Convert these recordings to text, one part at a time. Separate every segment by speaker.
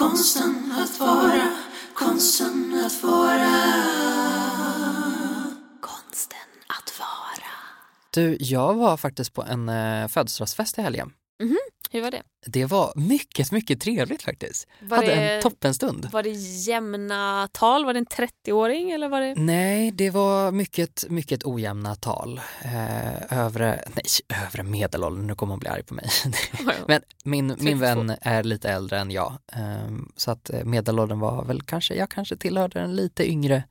Speaker 1: konsten att vara, konsten att vara. Konsten att vara.
Speaker 2: Du, jag var faktiskt på en eh, födelsedagsfest i helgen.
Speaker 3: Hur var det?
Speaker 2: Det var mycket, mycket trevligt faktiskt.
Speaker 3: Var
Speaker 2: Hade
Speaker 3: det-
Speaker 2: en toppenstund.
Speaker 3: Var det jämna tal? Var det en 30-åring eller var det?
Speaker 2: Nej, det var mycket, mycket ojämna tal. Eh, övre, nej, övre medelåldern, nu kommer hon bli arg på mig. Men min, min
Speaker 3: 32.
Speaker 2: vän är lite äldre än jag. Eh, så att eh, medelåldern var väl kanske, jag kanske tillhörde den lite yngre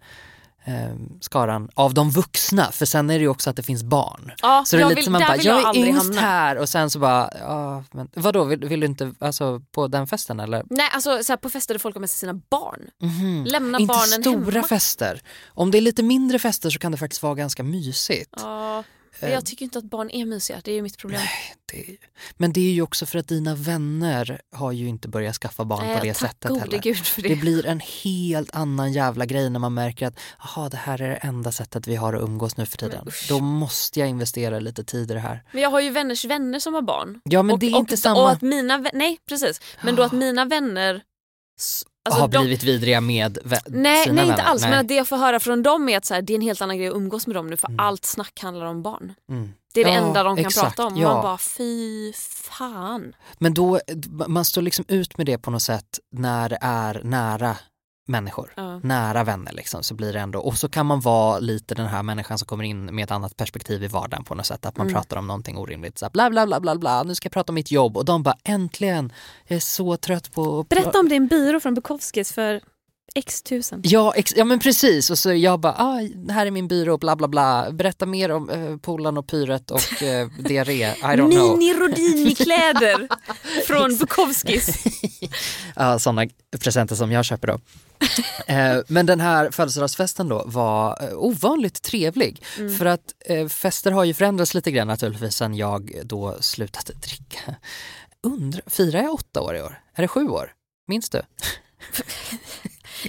Speaker 2: eh, skaran av de vuxna. För sen är det ju också att det finns barn.
Speaker 3: Ja,
Speaker 2: Så det är lite
Speaker 3: vill-
Speaker 2: som man bara, jag
Speaker 3: jag
Speaker 2: är yngst
Speaker 3: hamna.
Speaker 2: här och sen så bara, ja, men vadå, vill, vill du inte, alltså på den festen eller?
Speaker 3: Nej, alltså så här, på fester där folk har med sig sina barn.
Speaker 2: Mhm.
Speaker 3: Lämna
Speaker 2: Inte
Speaker 3: barnen
Speaker 2: stora
Speaker 3: hemma.
Speaker 2: fester. Om det är lite mindre fester så kan det faktiskt vara ganska mysigt.
Speaker 3: Ja. Jag tycker inte att barn är mysiga, det är ju mitt problem.
Speaker 2: Det, men det är ju också för att dina vänner har ju inte börjat skaffa barn
Speaker 3: Nej,
Speaker 2: på det
Speaker 3: tack
Speaker 2: sättet heller.
Speaker 3: gud för det.
Speaker 2: Det blir en helt annan jävla grej när man märker att aha, det här är det enda sättet vi har att umgås nu för tiden. Då måste jag investera lite tid i det här.
Speaker 3: Men jag har ju vänners vänner som har barn.
Speaker 2: Ja men
Speaker 3: och,
Speaker 2: det är
Speaker 3: och,
Speaker 2: inte samma.
Speaker 3: Och att mina, nej precis, men då att mina vänner alltså
Speaker 2: har
Speaker 3: de-
Speaker 2: blivit vidriga med
Speaker 3: Nej,
Speaker 2: sina
Speaker 3: nej inte
Speaker 2: vänner.
Speaker 3: alls.
Speaker 2: Nej.
Speaker 3: Men det jag får höra från dem är att så här, det är en helt annan grej att umgås med dem nu för allt snack handlar om barn.
Speaker 2: Mm.
Speaker 3: Det är det
Speaker 2: Ja,
Speaker 3: enda de kan
Speaker 2: exakt,
Speaker 3: prata om.
Speaker 2: ja.
Speaker 3: Man bara fy fan.
Speaker 2: Men då, man står liksom ut med det på något sätt när det är nära människor.
Speaker 3: Ja.
Speaker 2: Nära vänner liksom så blir det ändå, och så kan man vara lite den här människan som kommer in med ett annat perspektiv i vardagen på något sätt. Att man
Speaker 3: Mm.
Speaker 2: pratar om någonting orimligt, så här, bla bla bla bla bla, nu ska jag prata om mitt jobb och de bara äntligen, jag är så trött på
Speaker 3: Berätta om din byrå från Bukowskis för x tusen.
Speaker 2: Ja, ex- ja men precis och så jag bara, ah, här är min byrå, bla bla bla, berätta mer om eh, Polan och pyret och eh, diarré, I don't know.
Speaker 3: Mini Rodini-kläder från Bukowskis.
Speaker 2: Ja, sådana presenter som jag köper då. Eh, men den här födelsedagsfesten då var eh, ovanligt trevlig. För att eh, fester har ju förändrats lite grann naturligtvis sen jag då slutade dricka. Undrar, firar jag åtta år i år? Är det sju år? Minns du?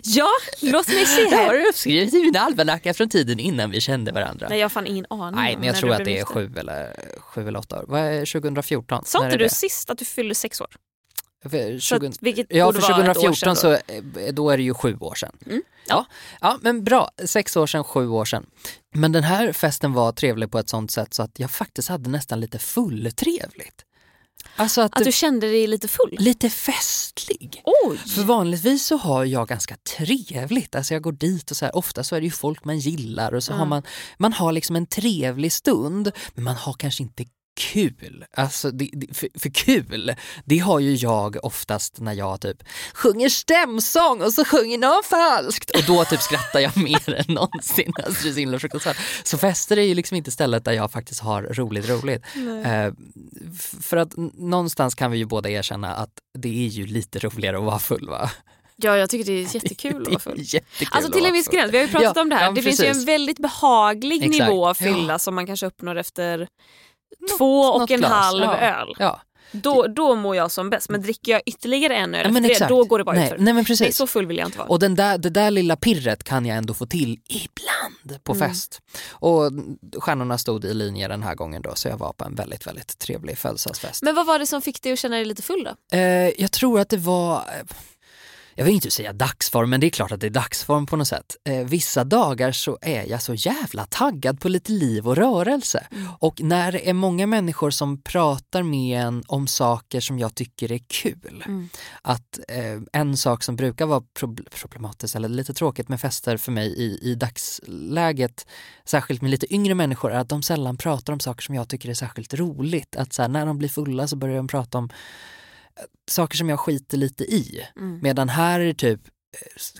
Speaker 3: Ja, låt mig se
Speaker 2: Det har du uppskrivet i min almanacka från tiden innan vi kände varandra.
Speaker 3: Nej, jag har fan ingen aning.
Speaker 2: Nej, men jag tror att det är sju eller, sju eller åtta år. Vad är 2014?
Speaker 3: Sa inte du
Speaker 2: det?
Speaker 3: sist att du fyllde sex år?
Speaker 2: För
Speaker 3: Så
Speaker 2: 20
Speaker 3: att, vilket
Speaker 2: Ja, för
Speaker 3: vara ett år
Speaker 2: 2014
Speaker 3: sedan
Speaker 2: så
Speaker 3: då.
Speaker 2: eh, då är det ju sju år sedan.
Speaker 3: Mm.
Speaker 2: Ja. ja, men bra. Sex år sedan, sju år sedan. Men den här festen var trevlig på ett sånt sätt så att jag faktiskt hade nästan lite fulltrevligt. Alltså att,
Speaker 3: Att du kände dig lite full?
Speaker 2: lite festlig.
Speaker 3: Oj!
Speaker 2: För vanligtvis så har jag ganska trevligt, alltså jag går dit och så här, ofta så är det ju folk man gillar och så har man, man har liksom en trevlig stund men man har kanske inte kul. Alltså det, det, för, för kul, det har ju jag oftast när jag typ sjunger stämsång och så sjunger någon falskt och då typ skrattar jag mer än någonsin. Alltså det är så himla fruktansvärt. Så fester är ju liksom inte stället där jag faktiskt har roligt roligt. Eh, för att någonstans kan vi ju båda erkänna att det är ju lite roligare att vara full va?
Speaker 3: Ja, jag tycker det är jättekul att vara full.
Speaker 2: Jättekul
Speaker 3: Alltså till en viss gräns, vi har ju pratat
Speaker 2: Ja,
Speaker 3: om det här.
Speaker 2: ja,
Speaker 3: det finns ju
Speaker 2: precis.
Speaker 3: en väldigt behaglig
Speaker 2: Exakt.
Speaker 3: nivå av fylla
Speaker 2: Ja.
Speaker 3: som man kanske uppnår efter två och en
Speaker 2: glas,
Speaker 3: halv
Speaker 2: ja.
Speaker 3: öl.
Speaker 2: Ja.
Speaker 3: Då, då mår jag som bäst. Men dricker jag ytterligare en öl
Speaker 2: Ja,
Speaker 3: det, då går det bara
Speaker 2: nej,
Speaker 3: utför.
Speaker 2: nej men precis.
Speaker 3: Nej, så full vill jag inte vara.
Speaker 2: Och den där, det där lilla pirret kan jag ändå få till ibland på
Speaker 3: Mm.
Speaker 2: fest. Och stjärnorna stod i linje den här gången då så jag var på en väldigt, väldigt trevlig födelsedagsfest.
Speaker 3: Men vad var det som fick dig att känna dig lite full då?
Speaker 2: Eh, jag tror att det var, eh, jag vill inte säga dagsform, men det är klart att det är dagsform på något sätt. Eh, vissa dagar så är jag så jävla taggad på lite liv och rörelse. Och när det är många människor som pratar med en om saker som jag tycker är kul. Att eh, en sak som brukar vara prob- problematiskt eller lite tråkigt med fester för mig i, i dagsläget, särskilt med lite yngre människor, är att de sällan pratar om saker som jag tycker är särskilt roligt. Att så här, när de blir fulla så börjar de prata om saker som jag skiter lite i. Medan här är det typ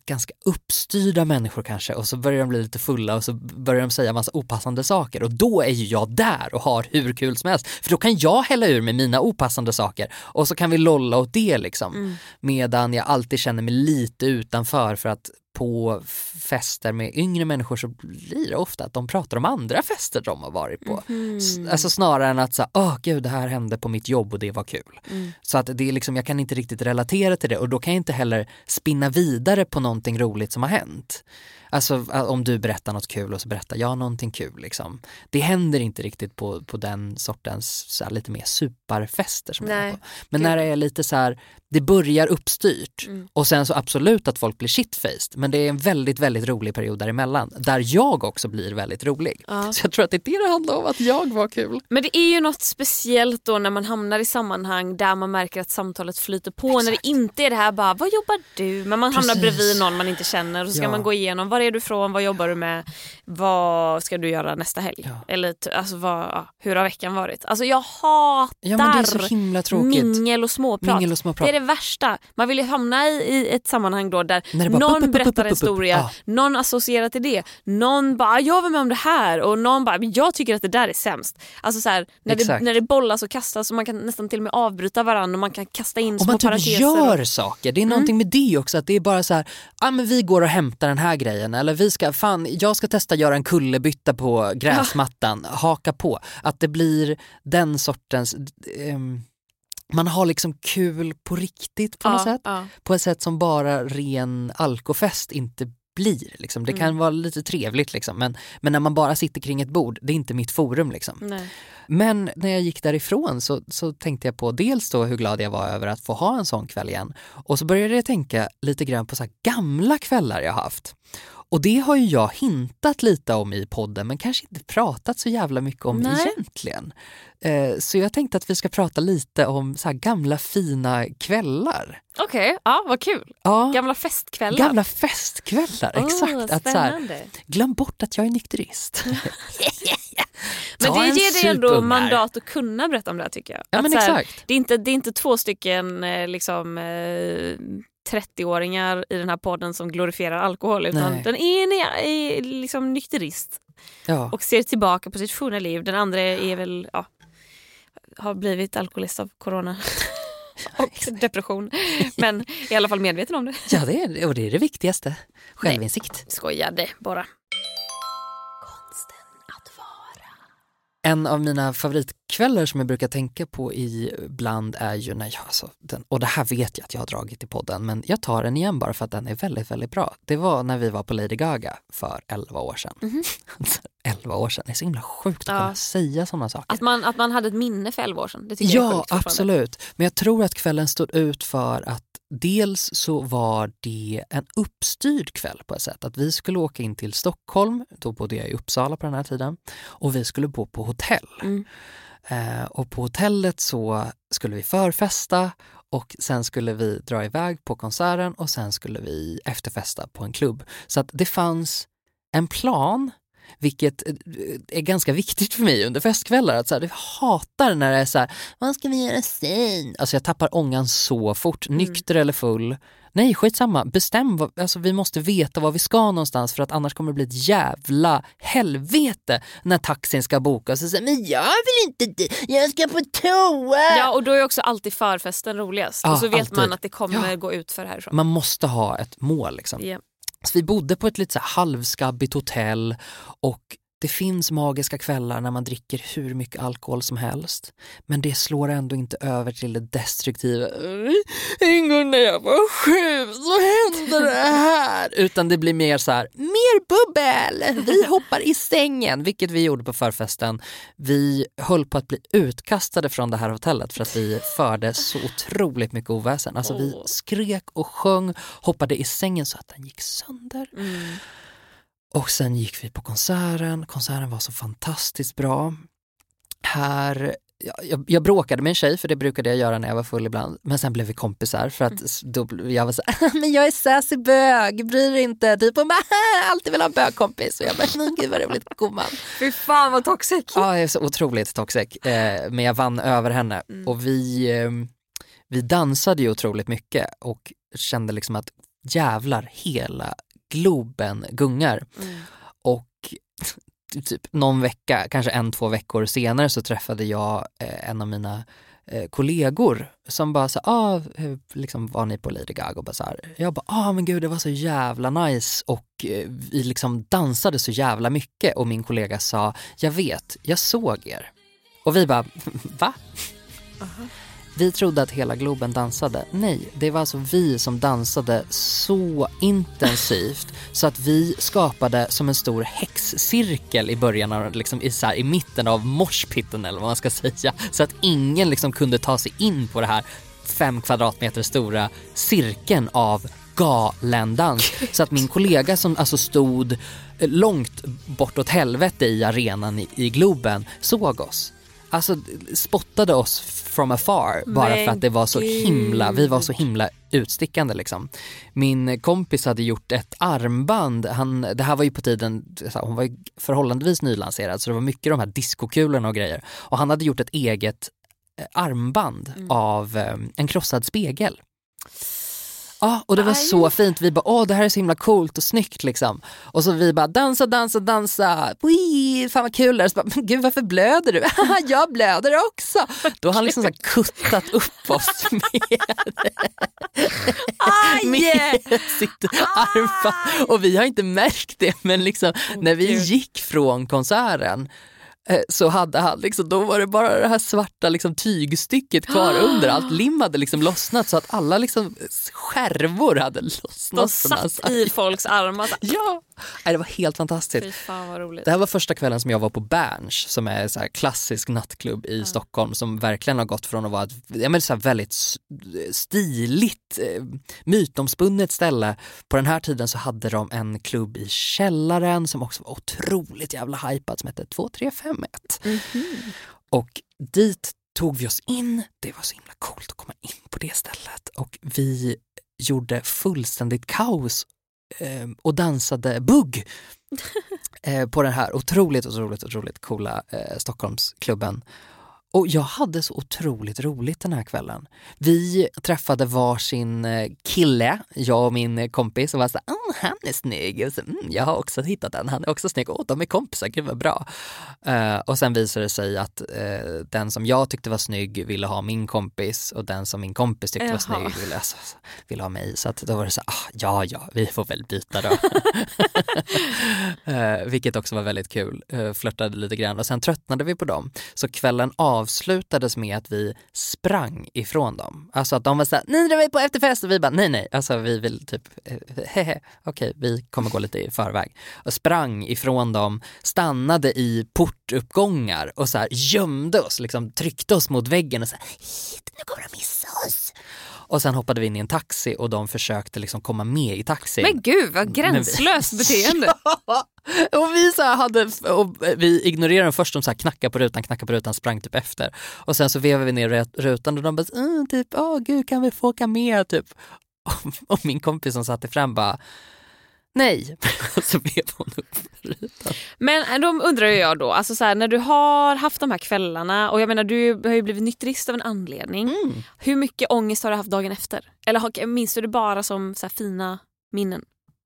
Speaker 2: ganska uppstyrda människor kanske och så börjar de bli lite fulla och så börjar de säga massa opassande saker och då är ju jag där och har hur kul som helst för då kan jag hälla ur med mina opassande saker och så kan vi lolla åt det liksom. Medan jag alltid känner mig lite utanför för att på fester med yngre människor så blir det ofta att de pratar om andra fester de har varit på. S- Alltså snarare än att säga, åh gud det här hände på mitt jobb och det var kul. Så att det är liksom, jag kan inte riktigt relatera till det och då kan jag inte heller spinna vidare på någonting roligt som har hänt. Alltså om du berättar något kul och så berättar jag någonting kul liksom. Det händer inte riktigt på, på den sortens så här, lite mer superfester som jag är
Speaker 3: Nej,
Speaker 2: på. Men när det är lite så här, det börjar uppstyrt
Speaker 3: Mm.
Speaker 2: och sen så absolut att folk blir shitfaced men det är en väldigt, väldigt rolig period däremellan där jag också blir väldigt rolig.
Speaker 3: Ja.
Speaker 2: Så jag tror att det är det det handlar om, att jag var kul.
Speaker 3: Men det är ju något speciellt då när man hamnar i sammanhang där man märker att samtalet flyter på. När det inte är det här bara, vad jobbar du? Men man hamnar
Speaker 2: Precis.
Speaker 3: bredvid någon man inte känner och så ska
Speaker 2: Ja.
Speaker 3: man gå igenom, var är du ifrån, vad jobbar du med, vad ska du göra nästa helg?
Speaker 2: Ja.
Speaker 3: Eller alltså, vad, hur har veckan varit? Alltså jag hatar
Speaker 2: Ja
Speaker 3: mingel och småprat.
Speaker 2: Mingel och småprat.
Speaker 3: Det är det värsta. Man vill ju hamna i, i ett sammanhang då där
Speaker 2: bara
Speaker 3: någon
Speaker 2: bup,
Speaker 3: berättar en historia,
Speaker 2: Ja.
Speaker 3: någon associerar till det, någon bara "Ah, jag var med om det här och någon bara "Men jag tycker att det där är sämst. Alltså så här, när, det, när det bollas och kastas och man kan nästan till och med avbryta varandra och man kan kasta in
Speaker 2: Om
Speaker 3: små
Speaker 2: man typ gör
Speaker 3: och,
Speaker 2: saker, det är någonting med det också att det är bara så här, ja men vi går och hämtar den här grejen eller vi ska, fan jag ska testa göra en kullerbytta på gräsmattan, haka på. Att det blir den sortens, ehm, man har liksom kul på riktigt på något
Speaker 3: ja,
Speaker 2: sätt.
Speaker 3: ja.
Speaker 2: På ett sätt som bara ren alkofest inte blir. Liksom. Det kan
Speaker 3: Mm.
Speaker 2: vara lite trevligt liksom. men, men när man bara sitter kring ett bord, det är inte mitt forum. Liksom.
Speaker 3: Nej.
Speaker 2: Men när jag gick därifrån så, så tänkte jag på dels då hur glad jag var över att få ha en sån kväll igen och så började jag tänka lite grann på så här gamla kvällar jag haft. Och det har ju jag hintat lite om i podden men kanske inte pratat så jävla mycket om
Speaker 3: Nej.
Speaker 2: egentligen. Eh, så jag tänkte att vi ska prata lite om så gamla fina kvällar.
Speaker 3: Okej, ja, vad kul.
Speaker 2: Ja,
Speaker 3: Gamla festkvällar.
Speaker 2: gamla festkvällar,
Speaker 3: Åh,
Speaker 2: exakt. Att så här, glöm bort att jag är nykterist.
Speaker 3: Men det ger dig ändå mandat att kunna berätta om det här tycker jag.
Speaker 2: Ja,
Speaker 3: Att
Speaker 2: men
Speaker 3: här,
Speaker 2: exakt.
Speaker 3: Det är, inte, det är inte två stycken eh, liksom, eh, 30-åringar i den här podden som glorifierar alkohol utan
Speaker 2: Nej.
Speaker 3: den ena är liksom nykterist
Speaker 2: Ja.
Speaker 3: och ser tillbaka på sitt forna liv. Den andra är väl, ja, har blivit alkoholist av corona och depression. Men i alla fall medveten om det.
Speaker 2: Ja, det är, och det är det viktigaste. Självinsikt.
Speaker 3: Skojade bara.
Speaker 2: En av mina favoritkvällar som jag brukar tänka på ibland är ju när jag, alltså, den, och det här vet jag att jag har dragit i podden, men jag tar den igen bara för att den är väldigt, väldigt bra. Det var när vi var på Lady Gaga för 11 år sedan. 11 år sedan, det är så himla sjukt att
Speaker 3: Ja.
Speaker 2: kunna säga sådana saker.
Speaker 3: Att man, att man hade ett minne för 11 år sedan. Det tycker jag är
Speaker 2: Ja,
Speaker 3: sjukt
Speaker 2: absolut. Men jag tror att kvällen stod ut för att dels så var det en uppstyrd kväll på ett sätt. Att vi skulle åka in till Stockholm, då bodde jag i Uppsala på den här tiden, och vi skulle bo på hotell.
Speaker 3: Mm.
Speaker 2: Eh, och på hotellet så skulle vi förfesta och sen skulle vi dra iväg på konserten och sen skulle vi efterfesta på en klubb. Så att det fanns en plan vilket eh, är ganska viktigt för mig under festkvällar. Att så här, jag hatar när det är så här, vad ska vi göra sen? Alltså jag tappar ångan så fort, nykter eller full. Nej, skitsamma. Bestäm, vad, alltså vi måste veta var vi ska någonstans för att annars kommer det bli ett jävla helvete när taxin ska bokas. Och säga, men jag vill inte dit, jag ska på toa!
Speaker 3: Ja, och då är också alltid förfesten roligast.
Speaker 2: Ja,
Speaker 3: och så vet
Speaker 2: alltid.
Speaker 3: man att det kommer
Speaker 2: Ja.
Speaker 3: gå ut för härifrån.
Speaker 2: Man måste ha ett mål liksom.
Speaker 3: Ja.
Speaker 2: Så vi bodde på ett lite så här halvskabbigt hotell och det finns magiska kvällar när man dricker hur mycket alkohol som helst. Men det slår ändå inte över till det destruktiva. En gång när jag var sju så hände det här. Utan det blir mer så här, mer bubbel! Vi hoppar i sängen, vilket vi gjorde på förfesten. Vi höll på att bli utkastade från det här hotellet för att vi förde så otroligt mycket oväsen. Alltså vi skrek och sjöng, hoppade i sängen så att den gick sönder.
Speaker 3: Mm.
Speaker 2: Och sen gick vi på konserten. Konserten var så fantastiskt bra. Här, ja, jag, jag bråkade med en tjej för det brukade jag göra när jag var full ibland. Men sen blev vi kompisar för att s- då, jag var så men jag är sassy bög, bryr dig inte. Typ hon bara, alltid vill ha en bögkompis. Och jag bara, men gud vad roligt, gumman.
Speaker 3: Fy fan vad toxic.
Speaker 2: Ja, jag är så otroligt toxic. Eh, men jag vann över henne. Och vi, eh, vi dansade ju otroligt mycket och kände liksom att jävlar hela Globen gungar. Och typ någon vecka, kanske en, två veckor senare så träffade jag eh, en av mina eh, kollegor som bara sa, ah, hur liksom var ni på Lady Gaga? Och bara så här, jag bara, ah men gud det var så jävla nice och eh, vi liksom dansade så jävla mycket och min kollega sa, jag vet, jag såg er. Och vi bara, va? Vi trodde att hela Globen dansade. Nej, det var alltså vi som dansade så intensivt så att vi skapade som en stor häxcirkel i början av, liksom i, så här, i mitten av morspitten eller vad man ska säga. Så att ingen liksom kunde ta sig in på det här fem kvadratmeter stora cirkeln av galendans. Så att min kollega som alltså stod långt bortåt helvete i arenan i, i Globen såg oss. Alltså spottade oss from afar bara
Speaker 3: Men
Speaker 2: för att det var så himla, vi var så himla utstickande liksom. Min kompis hade gjort ett armband, han, det här var ju på tiden, hon var förhållandevis nylanserad så det var mycket de här diskokulorna och grejer. Och han hade gjort ett eget eh, armband
Speaker 3: Mm.
Speaker 2: av eh, en krossad spegel. Ja, och det var så fint. Vi bara, åh det här är så himla coolt och snyggt liksom. Och så vi bara, dansa, dansa, dansa. Wee, fan vad kul det är. Så bara, men gud varför blöder du? "Haha, jag blöder också. Då har han liksom så här kuttat upp oss med, med sitt armband. Och vi har inte märkt det men liksom när vi
Speaker 3: Gud.
Speaker 2: gick från konserten så hade han liksom, då var det bara det här svarta liksom, tygstycket kvar under. Allt lim hade liksom lossnat så att alla liksom, skärvor hade
Speaker 3: De
Speaker 2: lossnat hans
Speaker 3: satt i folks armar.
Speaker 2: Ja, Nej, det var helt fantastiskt.
Speaker 3: Fy fan vad roligt.
Speaker 2: Det här var första kvällen som jag var på Berns som är så här klassisk nattklubb i Stockholm som verkligen har gått från att vara ett ja, men så väldigt stiligt, eh, mytomspunnet ställe. På den här tiden så hade de en klubb i källaren som också var otroligt jävla hypad som hette 2351. Och dit tog vi oss in, det var så himla coolt att komma in på det stället och vi gjorde fullständigt kaos eh, och dansade bugg eh, på den här otroligt, otroligt, otroligt coola eh, Stockholmsklubben. Och jag hade så otroligt roligt den här kvällen. Vi träffade varsin eh, kille, jag och min kompis, och var såhär, oh, han är snygg. Och så, mm, jag har också hittat en, han är också snygg. Åh, de är kompisar, gud vad bra. Eh, och sen visade det sig att eh, den som jag tyckte var snygg ville ha min kompis och den som min kompis tyckte var
Speaker 3: Jaha.
Speaker 2: snygg ville, alltså, ville ha mig. Så att då var det så ah, ja ja, vi får väl byta då. eh, vilket också var väldigt kul, eh, flörtade lite grann och sen tröttnade vi på dem. Så kvällen avslutades med att vi sprang ifrån dem. Alltså att de var såhär, ni drar mig på efterfest och vi bara nej nej, alltså vi vill typ, eh, hehe, okej vi kommer gå lite i förväg. Och sprang ifrån dem, stannade i portuppgångar och så här gömde oss, liksom tryckte oss mot väggen och så här, nu kommer de missa oss. Och sen hoppade vi in i en taxi och de försökte liksom komma med i taxin.
Speaker 3: Men gud vad gränslöst beteende.
Speaker 2: Och vi så hade, och vi ignorerade dem först, de så här knackade på rutan, knackade på rutan, sprang typ efter. Och sen så vevade vi ner rut- rutan och de bara, mm, typ, åh gud kan vi få åka med typ. Och, och min kompis som satt i fram bara, nej. Så vevade hon.
Speaker 3: Men äh, då undrar jag då, alltså så här, när du har haft de här kvällarna och jag menar du har ju blivit nykterist av en anledning.
Speaker 2: Mm.
Speaker 3: Hur mycket ångest har du haft dagen efter? Eller minns du det bara som så här fina minnen?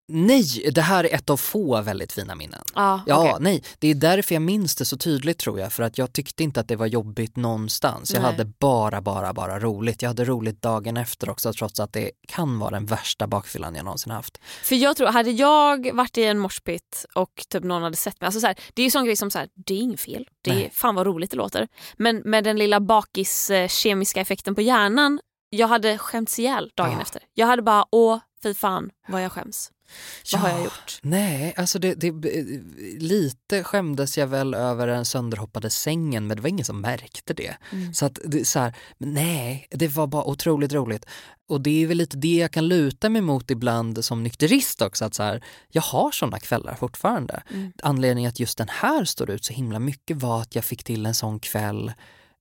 Speaker 2: Nej, det här är ett av få väldigt fina minnen.
Speaker 3: Ah,
Speaker 2: Ja, nej, det är därför jag minns det så tydligt tror jag, för att jag tyckte inte att det var jobbigt någonstans. Jag
Speaker 3: Nej.
Speaker 2: hade bara, bara, bara roligt. Jag hade roligt dagen efter också, trots att det kan vara den värsta bakfyllan jag någonsin haft.
Speaker 3: För jag tror, hade jag varit i en morspit och typ någon hade sett mig, alltså så här, det är ju sån grej som så här, det är inget fel, det är
Speaker 2: Nej.
Speaker 3: fan vad roligt det låter. Men med den lilla bakis eh, kemiska effekten på hjärnan, jag hade skämts ihjäl dagen
Speaker 2: Ja.
Speaker 3: efter. Jag hade bara, åh fy fan vad jag skäms. Vad har jag gjort?
Speaker 2: Nej, alltså det, det, lite skämdes jag väl över den sönderhoppade sängen men det var ingen som märkte det.
Speaker 3: Mm.
Speaker 2: Så att det, så här, nej, det var bara otroligt roligt. Och det är väl lite det jag kan luta mig mot ibland som nykterist också, att så här, jag har sådana kvällar fortfarande.
Speaker 3: Mm.
Speaker 2: Anledningen att just den här står ut så himla mycket var att jag fick till en sån kväll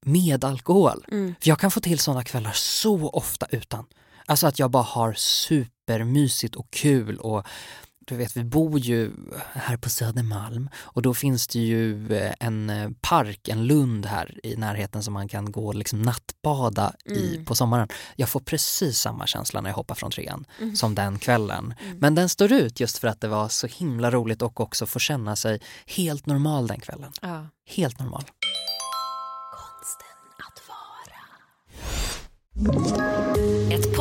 Speaker 2: med alkohol.
Speaker 3: Mm.
Speaker 2: För jag kan få till sådana kvällar så ofta utan. Alltså att jag bara har supermysigt och kul och du vet vi bor ju här på Södermalm och då finns det ju eh, en eh, park, en lund här i närheten som man kan gå och liksom nattbada i
Speaker 3: Mm.
Speaker 2: på sommaren. Jag får precis samma känsla när jag hoppar från trean
Speaker 3: Mm.
Speaker 2: som den kvällen. Men den står ut just för att det var så himla roligt och också få känna sig helt normal den kvällen.
Speaker 3: Ja.
Speaker 2: Helt normal.
Speaker 1: Konsten att vara.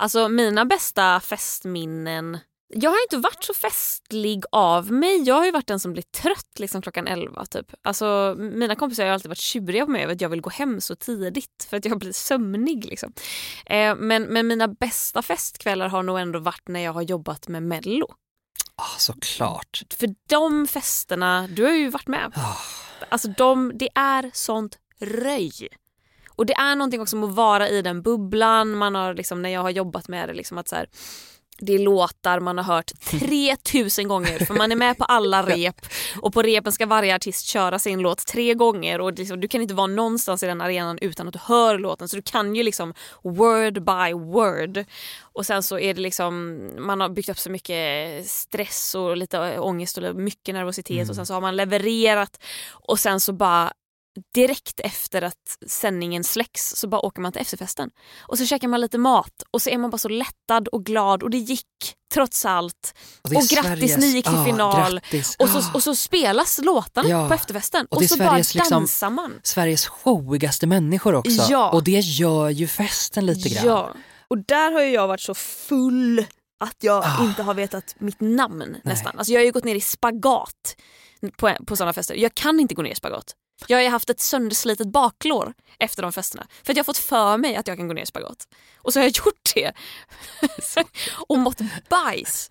Speaker 3: Alltså mina bästa festminnen jag har inte varit så festlig av mig. Jag har ju varit den som blir trött liksom klockan 11. Typ. Alltså, mina kompisar har alltid varit tjuriga på mig över att jag vill gå hem så tidigt för att jag blir sömnig. Liksom. Eh, men, men mina bästa festkvällar har nog ändå varit när jag har jobbat med Mello.
Speaker 2: Ah, såklart.
Speaker 3: För de festerna, du har ju varit med. Alltså de, det är sånt röj. Och det är någonting också med att vara i den bubblan. Man har liksom, när jag har jobbat med det, liksom att så här, det är låtar man har hört 3000 gånger för man är med på alla rep. Och på repen ska varje artist köra sin låt tre gånger. Och liksom, du kan inte vara någonstans i den arenan utan att du hör låten. Så du kan ju liksom word by word. Och sen så är det liksom, man har byggt upp så mycket stress och lite ångest och mycket nervositet. Och sen så har man levererat. Och sen så bara direkt efter att sändningen släcks så bara åker man till efterfesten. Och så käkar man lite mat och så är man bara så lättad och glad och det gick trots allt.
Speaker 2: Och
Speaker 3: Och,
Speaker 2: det är
Speaker 3: grattis
Speaker 2: Sveriges-
Speaker 3: ni gick till
Speaker 2: ja,
Speaker 3: final.
Speaker 2: grattis.
Speaker 3: Och, så,
Speaker 2: Ah.
Speaker 3: och så spelas låtarna
Speaker 2: Ja.
Speaker 3: på efterfesten
Speaker 2: Och
Speaker 3: och, så bara
Speaker 2: Sveriges liksom-
Speaker 3: dansar man.
Speaker 2: Sveriges showigaste människor också.
Speaker 3: Ja.
Speaker 2: Och det gör ju festen lite grann.
Speaker 3: Ja, och där har ju jag varit så full att jag
Speaker 2: Ah.
Speaker 3: inte har vetat mitt namn nästan. Alltså jag har ju gått ner i spagat på, på sådana fester. Jag kan inte gå ner i spagat. Jag har ju haft ett sönderslitet baklår efter de festerna. För att jag har fått för mig att jag kan gå ner i spagat. Och så har jag gjort det. och mått bajs.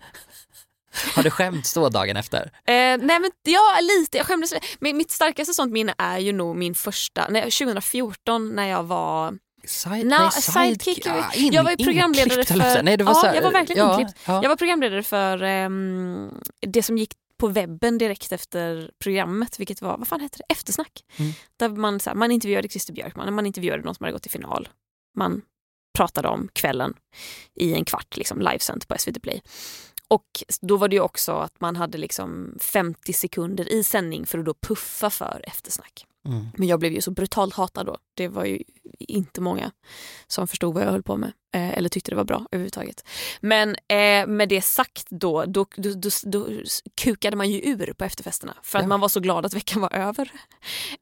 Speaker 2: Har du skämts då dagen efter?
Speaker 3: Eh, nej men ja, lite. Jag skämdes lite. Men mitt starkaste sånt minne är ju nog min första, nej, 2014 när jag var
Speaker 2: Side,
Speaker 3: Nå,
Speaker 2: nej,
Speaker 3: sidekick.
Speaker 2: ja, in-
Speaker 3: jag var ju programledare för...
Speaker 2: Nej, det var
Speaker 3: ja,
Speaker 2: så här-
Speaker 3: jag var verkligen
Speaker 2: ja,
Speaker 3: inklippt.
Speaker 2: ja.
Speaker 3: Jag var programledare för ehm, det som gick på webben direkt efter programmet, vilket var, vad fan heter det, eftersnack.
Speaker 2: Mm.
Speaker 3: Där man, så här, man intervjuade Christer Björkman, man intervjuade någon som hade gått till final. Man pratade om kvällen i en kvart, liksom, livesänt på SVT Play. Och då var det ju också att man hade liksom 50 sekunder i sändning för att då puffa för eftersnack.
Speaker 2: Mm.
Speaker 3: Men jag blev ju så brutalt hatad då. Det var ju inte många som förstod vad jag höll på med. Eh, eller tyckte det var bra överhuvudtaget. Men eh, med det sagt då, då, då, då, då kukade man ju ur på efterfesterna. För att
Speaker 2: Ja.
Speaker 3: man var så glad att veckan var över.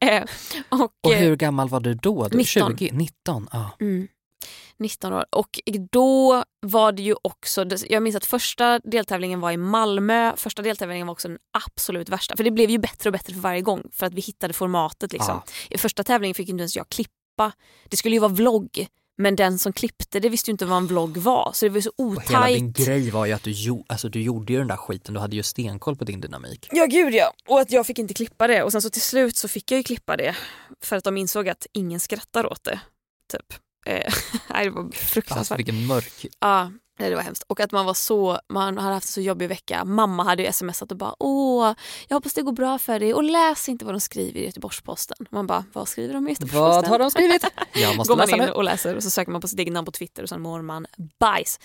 Speaker 3: Eh, och,
Speaker 2: Och
Speaker 3: eh,
Speaker 2: hur gammal var du då? Du,
Speaker 3: 19.
Speaker 2: 20? 19? Ja.
Speaker 3: Mm. 19 år. Och då var det ju också, jag minns att första deltävlingen var i Malmö, första deltävlingen var också den absolut värsta. För det blev ju bättre och bättre för varje gång för att vi hittade formatet. Liksom. I första tävlingen fick inte ens jag klippa. Det skulle ju vara vlogg. Men den som klippte det visste ju inte vad en vlogg var. Så det var så
Speaker 2: Och hela din
Speaker 3: otajt.
Speaker 2: grej var ju att du, jo, alltså, du gjorde ju den där skiten, du hade ju stenkoll på din dynamik.
Speaker 3: Ja gud ja. Och att jag fick inte klippa det. Och sen så till slut så fick jag ju klippa det. För att de insåg att ingen skrattar åt det. Typ. Eh, nej, det var
Speaker 2: Alltså,
Speaker 3: fruktansvärt.
Speaker 2: vilken mörk...
Speaker 3: Ja, nej, det var hemskt. Och att man var så, man hade haft en så jobbig vecka. Mamma hade ju smsat och bara åh, jag hoppas det går bra för dig och läs inte vad de skriver i Göteborgs-Posten. Man bara, vad skriver de i Göteborgs-Posten?
Speaker 2: Vad har de skrivit? Jag måste
Speaker 3: Går man
Speaker 2: läsa
Speaker 3: in
Speaker 2: nu.
Speaker 3: och läser och så söker man på sitt eget namn på Twitter och sen mår man bajs.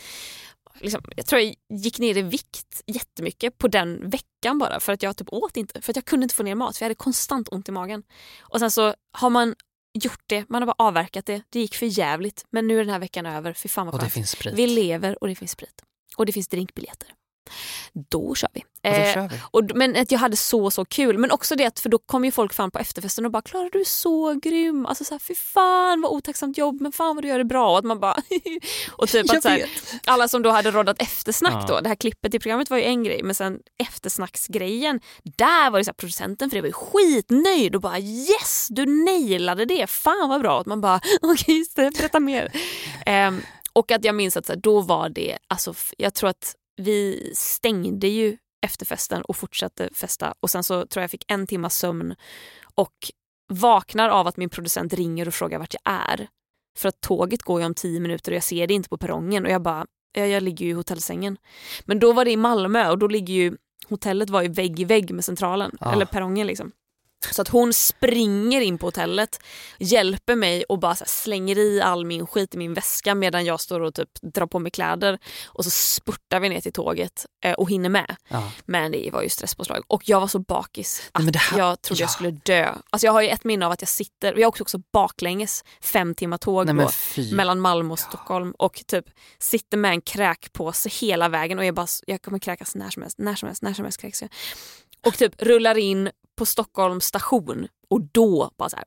Speaker 3: Liksom, jag tror jag gick ner i vikt jättemycket på den veckan bara för att jag typ åt inte. För att jag kunde inte få ner mat för jag hade konstant ont i magen. Och sen så har man gjort det, man har bara avverkat det. Det gick för jävligt men nu är den här veckan över. Fy fan vad skönt. Vi lever och det finns sprit. Och det finns drinkbiljetter. Då kör vi.
Speaker 2: Och då
Speaker 3: Eh,
Speaker 2: kör vi.
Speaker 3: och, men att jag hade så så kul. Men också det att för då kom ju folk fram på efterfesten och bara Klara du är så grym. Alltså så här, fy fan vad otacksamt jobb men fan vad du gör det bra. Och att man bara och typ
Speaker 2: Jag
Speaker 3: att så här, alla som då hade roddat eftersnack
Speaker 2: Ja.
Speaker 3: då. Det här klippet i programmet var ju en grej men sen eftersnacksgrejen. Där var det så här, producenten för det var ju skitnöjd och bara yes du nailade det. Fan vad bra. Att man bara okej det, berätta mer. Ehm, och att jag minns att så här, då var det, alltså, jag tror att vi stängde ju efter festen och fortsatte festa och sen så tror jag jag fick en timmas sömn och vaknar av att min producent ringer och frågar vart jag är. För att tåget går ju om tio minuter och jag ser det inte på perrongen och jag bara, ja, jag ligger ju i hotellsängen. Men då var det i Malmö och då ligger ju hotellet var ju vägg i vägg med centralen,
Speaker 2: Ah.
Speaker 3: eller perrongen liksom. Så att hon springer in på hotellet, hjälper mig och bara slänger i all min skit i min väska medan jag står och typ drar på mig kläder. Och så spurtar vi ner till tåget eh, och hinner med.
Speaker 2: Ja.
Speaker 3: Men det var ju stresspåslag och jag var så bakis att
Speaker 2: Nej, här-
Speaker 3: jag trodde jag
Speaker 2: ja.
Speaker 3: skulle dö. Alltså jag har ju ett minne av att jag sitter, jag åkte också baklänges fem timmar tåg
Speaker 2: Nej,
Speaker 3: då, mellan Malmö och Stockholm och typ sitter med en kräkpåse hela vägen och jag bara, jag kommer kräkas när som helst, när som helst, när som helst kräks jag. Och typ rullar in på Stockholms station och då bara så här.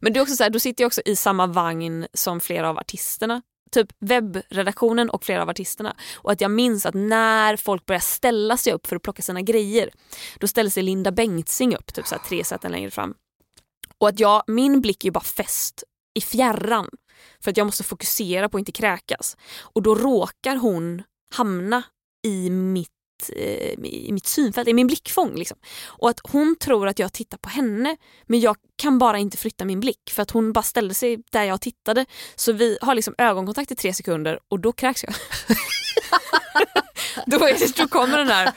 Speaker 3: Men det är också så här, då sitter jag också i samma vagn som flera av artisterna. Typ webbredaktionen och flera av artisterna. Och att jag minns att när folk börjar ställa sig upp för att plocka sina grejer, då ställer sig Linda Bengtzing upp typ så här tre sätten längre fram. Och att jag, min blick är ju bara fäst i fjärran. För att jag måste fokusera på att inte kräkas. Och då råkar hon hamna i mitt eh, i mitt synfält, i min blickfång. Liksom. Och att hon tror att jag tittar på henne men jag kan bara inte flytta min blick för att hon bara ställde sig där jag tittade. Så vi har liksom ögonkontakt i tre sekunder och då kräks jag. då, är det, då kommer den här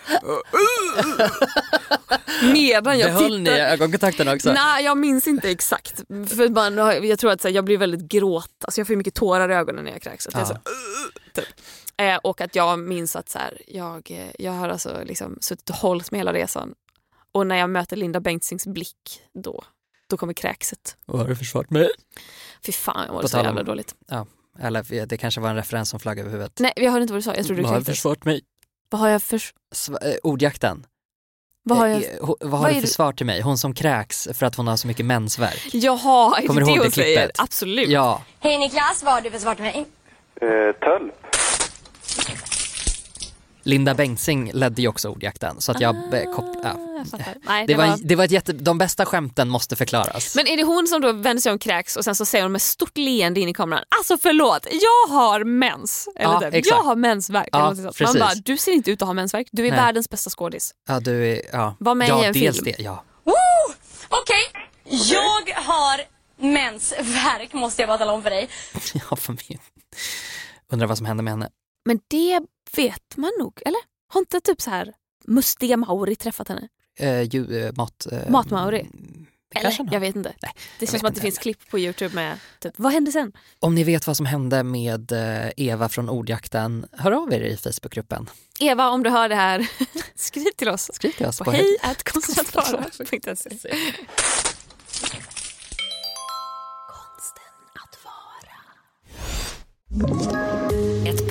Speaker 3: medan jag
Speaker 2: Behöll ni
Speaker 3: tittar.
Speaker 2: ögonkontakten också?
Speaker 3: Nej jag minns inte exakt. För man, jag tror att så här, jag blir väldigt gråt, alltså jag får mycket tårar i ögonen när jag kräks. Att jag är så,
Speaker 2: Ja.
Speaker 3: typ. Eh, och att jag minns att så här, jag, eh, jag har alltså liksom suttit och hållit med hela resan. Och när jag möter Linda Bengtzings blick, då, då kommer kräkset.
Speaker 2: Vad har du försvarat mig?
Speaker 3: Fy fan jag mådde så jävla dåligt.
Speaker 2: Ja, eller det kanske var en referens som flög över huvudet.
Speaker 3: Nej jag hörde inte vad du sa, jag trodde du
Speaker 2: Vad har du försvarat mig?
Speaker 3: Vad har jag för...
Speaker 2: Eh, ordjakten.
Speaker 3: Vad har jag...
Speaker 2: Eh, vad har
Speaker 3: vad
Speaker 2: du för svar till mig? Hon som kräks för att hon har så mycket mensvärk.
Speaker 3: Jaha, är
Speaker 2: Kommer
Speaker 3: det
Speaker 2: du
Speaker 3: det hon säger?
Speaker 2: klippet?
Speaker 3: Absolut.
Speaker 2: Ja,
Speaker 1: Hej Niklas, vad har du för svar till mig?
Speaker 4: Eh, töll.
Speaker 2: Linda Bengtzing ledde ju också ordjakten så att jag eh, kop- ja.
Speaker 3: Ah, jag. Nej,
Speaker 2: det, var,
Speaker 3: var...
Speaker 2: det var ett jätte, de bästa skämten måste förklaras.
Speaker 3: Men är det hon som då vänder sig om kräks och sen så säger hon med stort leende in i kameran Alltså förlåt, jag har mens. Eller
Speaker 2: Ja,
Speaker 3: typ, jag har mensvärk.
Speaker 2: Ja.
Speaker 3: Man bara, du ser inte ut att ha mensvärk. Du är
Speaker 2: Nej.
Speaker 3: världens bästa skådis.
Speaker 2: ja, du är, ja.
Speaker 3: Var med
Speaker 2: ja,
Speaker 3: i en
Speaker 2: dels
Speaker 3: film.
Speaker 2: Det, ja.
Speaker 1: Woo! Okej, jag har mensvärk måste jag bara tala om för dig.
Speaker 2: ja, för mig. Undrar vad som hände med henne.
Speaker 3: Men det vet man nog, eller? Har inte typ så här mustiga Mauri träffat henne?
Speaker 2: Eh, ju, eh, mat... Eh,
Speaker 3: Mat-Mauri?
Speaker 2: det
Speaker 3: Eller? Jag vet inte.
Speaker 2: Nej,
Speaker 3: det känns som att det
Speaker 2: inte
Speaker 3: finns
Speaker 2: heller.
Speaker 3: klipp på Youtube med typ, vad hände sen?
Speaker 2: Om ni vet vad som hände med eh, Eva från ordjakten, hör av er i Facebookgruppen.
Speaker 3: Eva, om du hör det här, skriv till oss.
Speaker 2: Skriv till oss
Speaker 3: På
Speaker 2: på
Speaker 3: hej konstnärsvara.se.
Speaker 1: Konsten att vara.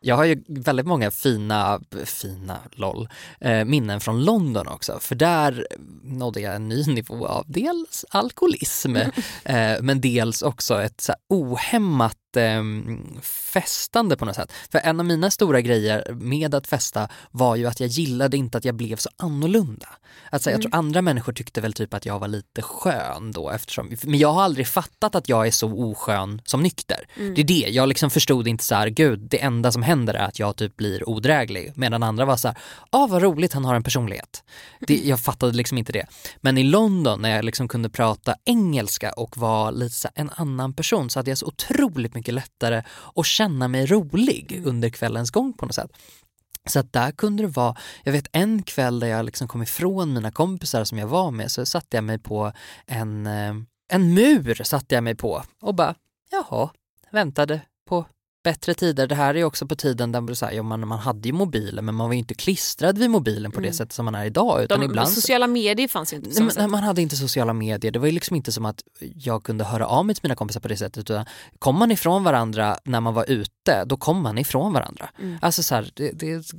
Speaker 2: Jag har ju väldigt många fina, fina, LOL, eh, minnen från London också. För där nådde jag en ny nivå av dels alkoholism, eh, men dels också ett så ohämmat eh, festande på något sätt. För en av mina stora grejer med att festa var ju att jag gillade inte att jag blev så annorlunda. Alltså, Jag tror andra människor tyckte väl typ att jag var lite skön då eftersom, men jag har aldrig fattat att jag är så oskön som nykter. Det är det, jag liksom förstod inte så här, gud det enda som händer är att jag typ blir odräglig. Medan andra var så här, ah vad roligt han har en personlighet. Det, jag fattade liksom inte det. Men i London när jag liksom kunde prata engelska och var lite så här, en annan person så hade jag så otroligt mycket lättare att känna mig rolig under kvällens gång på något sätt. Så att där kunde det vara, jag vet en kväll där jag liksom kom ifrån mina kompisar som jag var med så satte jag mig på en, eh, en mur satte jag mig på och bara, jaha, väntade på bättre tider. Det här är också på tiden där så här, ja, man, man hade ju mobiler men man var inte klistrad vid mobilen på det
Speaker 3: Mm.
Speaker 2: sättet som man är idag. Utan
Speaker 3: De,
Speaker 2: ibland,
Speaker 3: sociala medier fanns ju inte
Speaker 2: Nej, men, man hade inte sociala medier. Det var ju liksom inte som att jag kunde höra av mig till mina kompisar på det sättet. Utan kom man ifrån varandra när man var ute, då kom man ifrån varandra.
Speaker 3: Mm.
Speaker 2: Alltså så här, det, det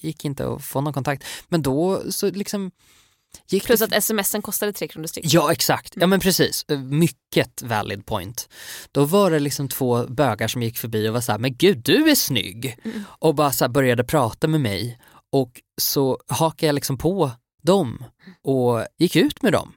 Speaker 2: gick inte att få någon kontakt. Men då så liksom gick
Speaker 3: Plus
Speaker 2: det...
Speaker 3: att smsen kostade tre kronor styck.
Speaker 2: Ja exakt, ja men precis. Mycket valid point. Då var det liksom två bögar som gick förbi och var så här, men gud du är snygg.
Speaker 3: Mm.
Speaker 2: Och bara så började prata med mig och så hakade jag liksom på dem och gick ut med dem.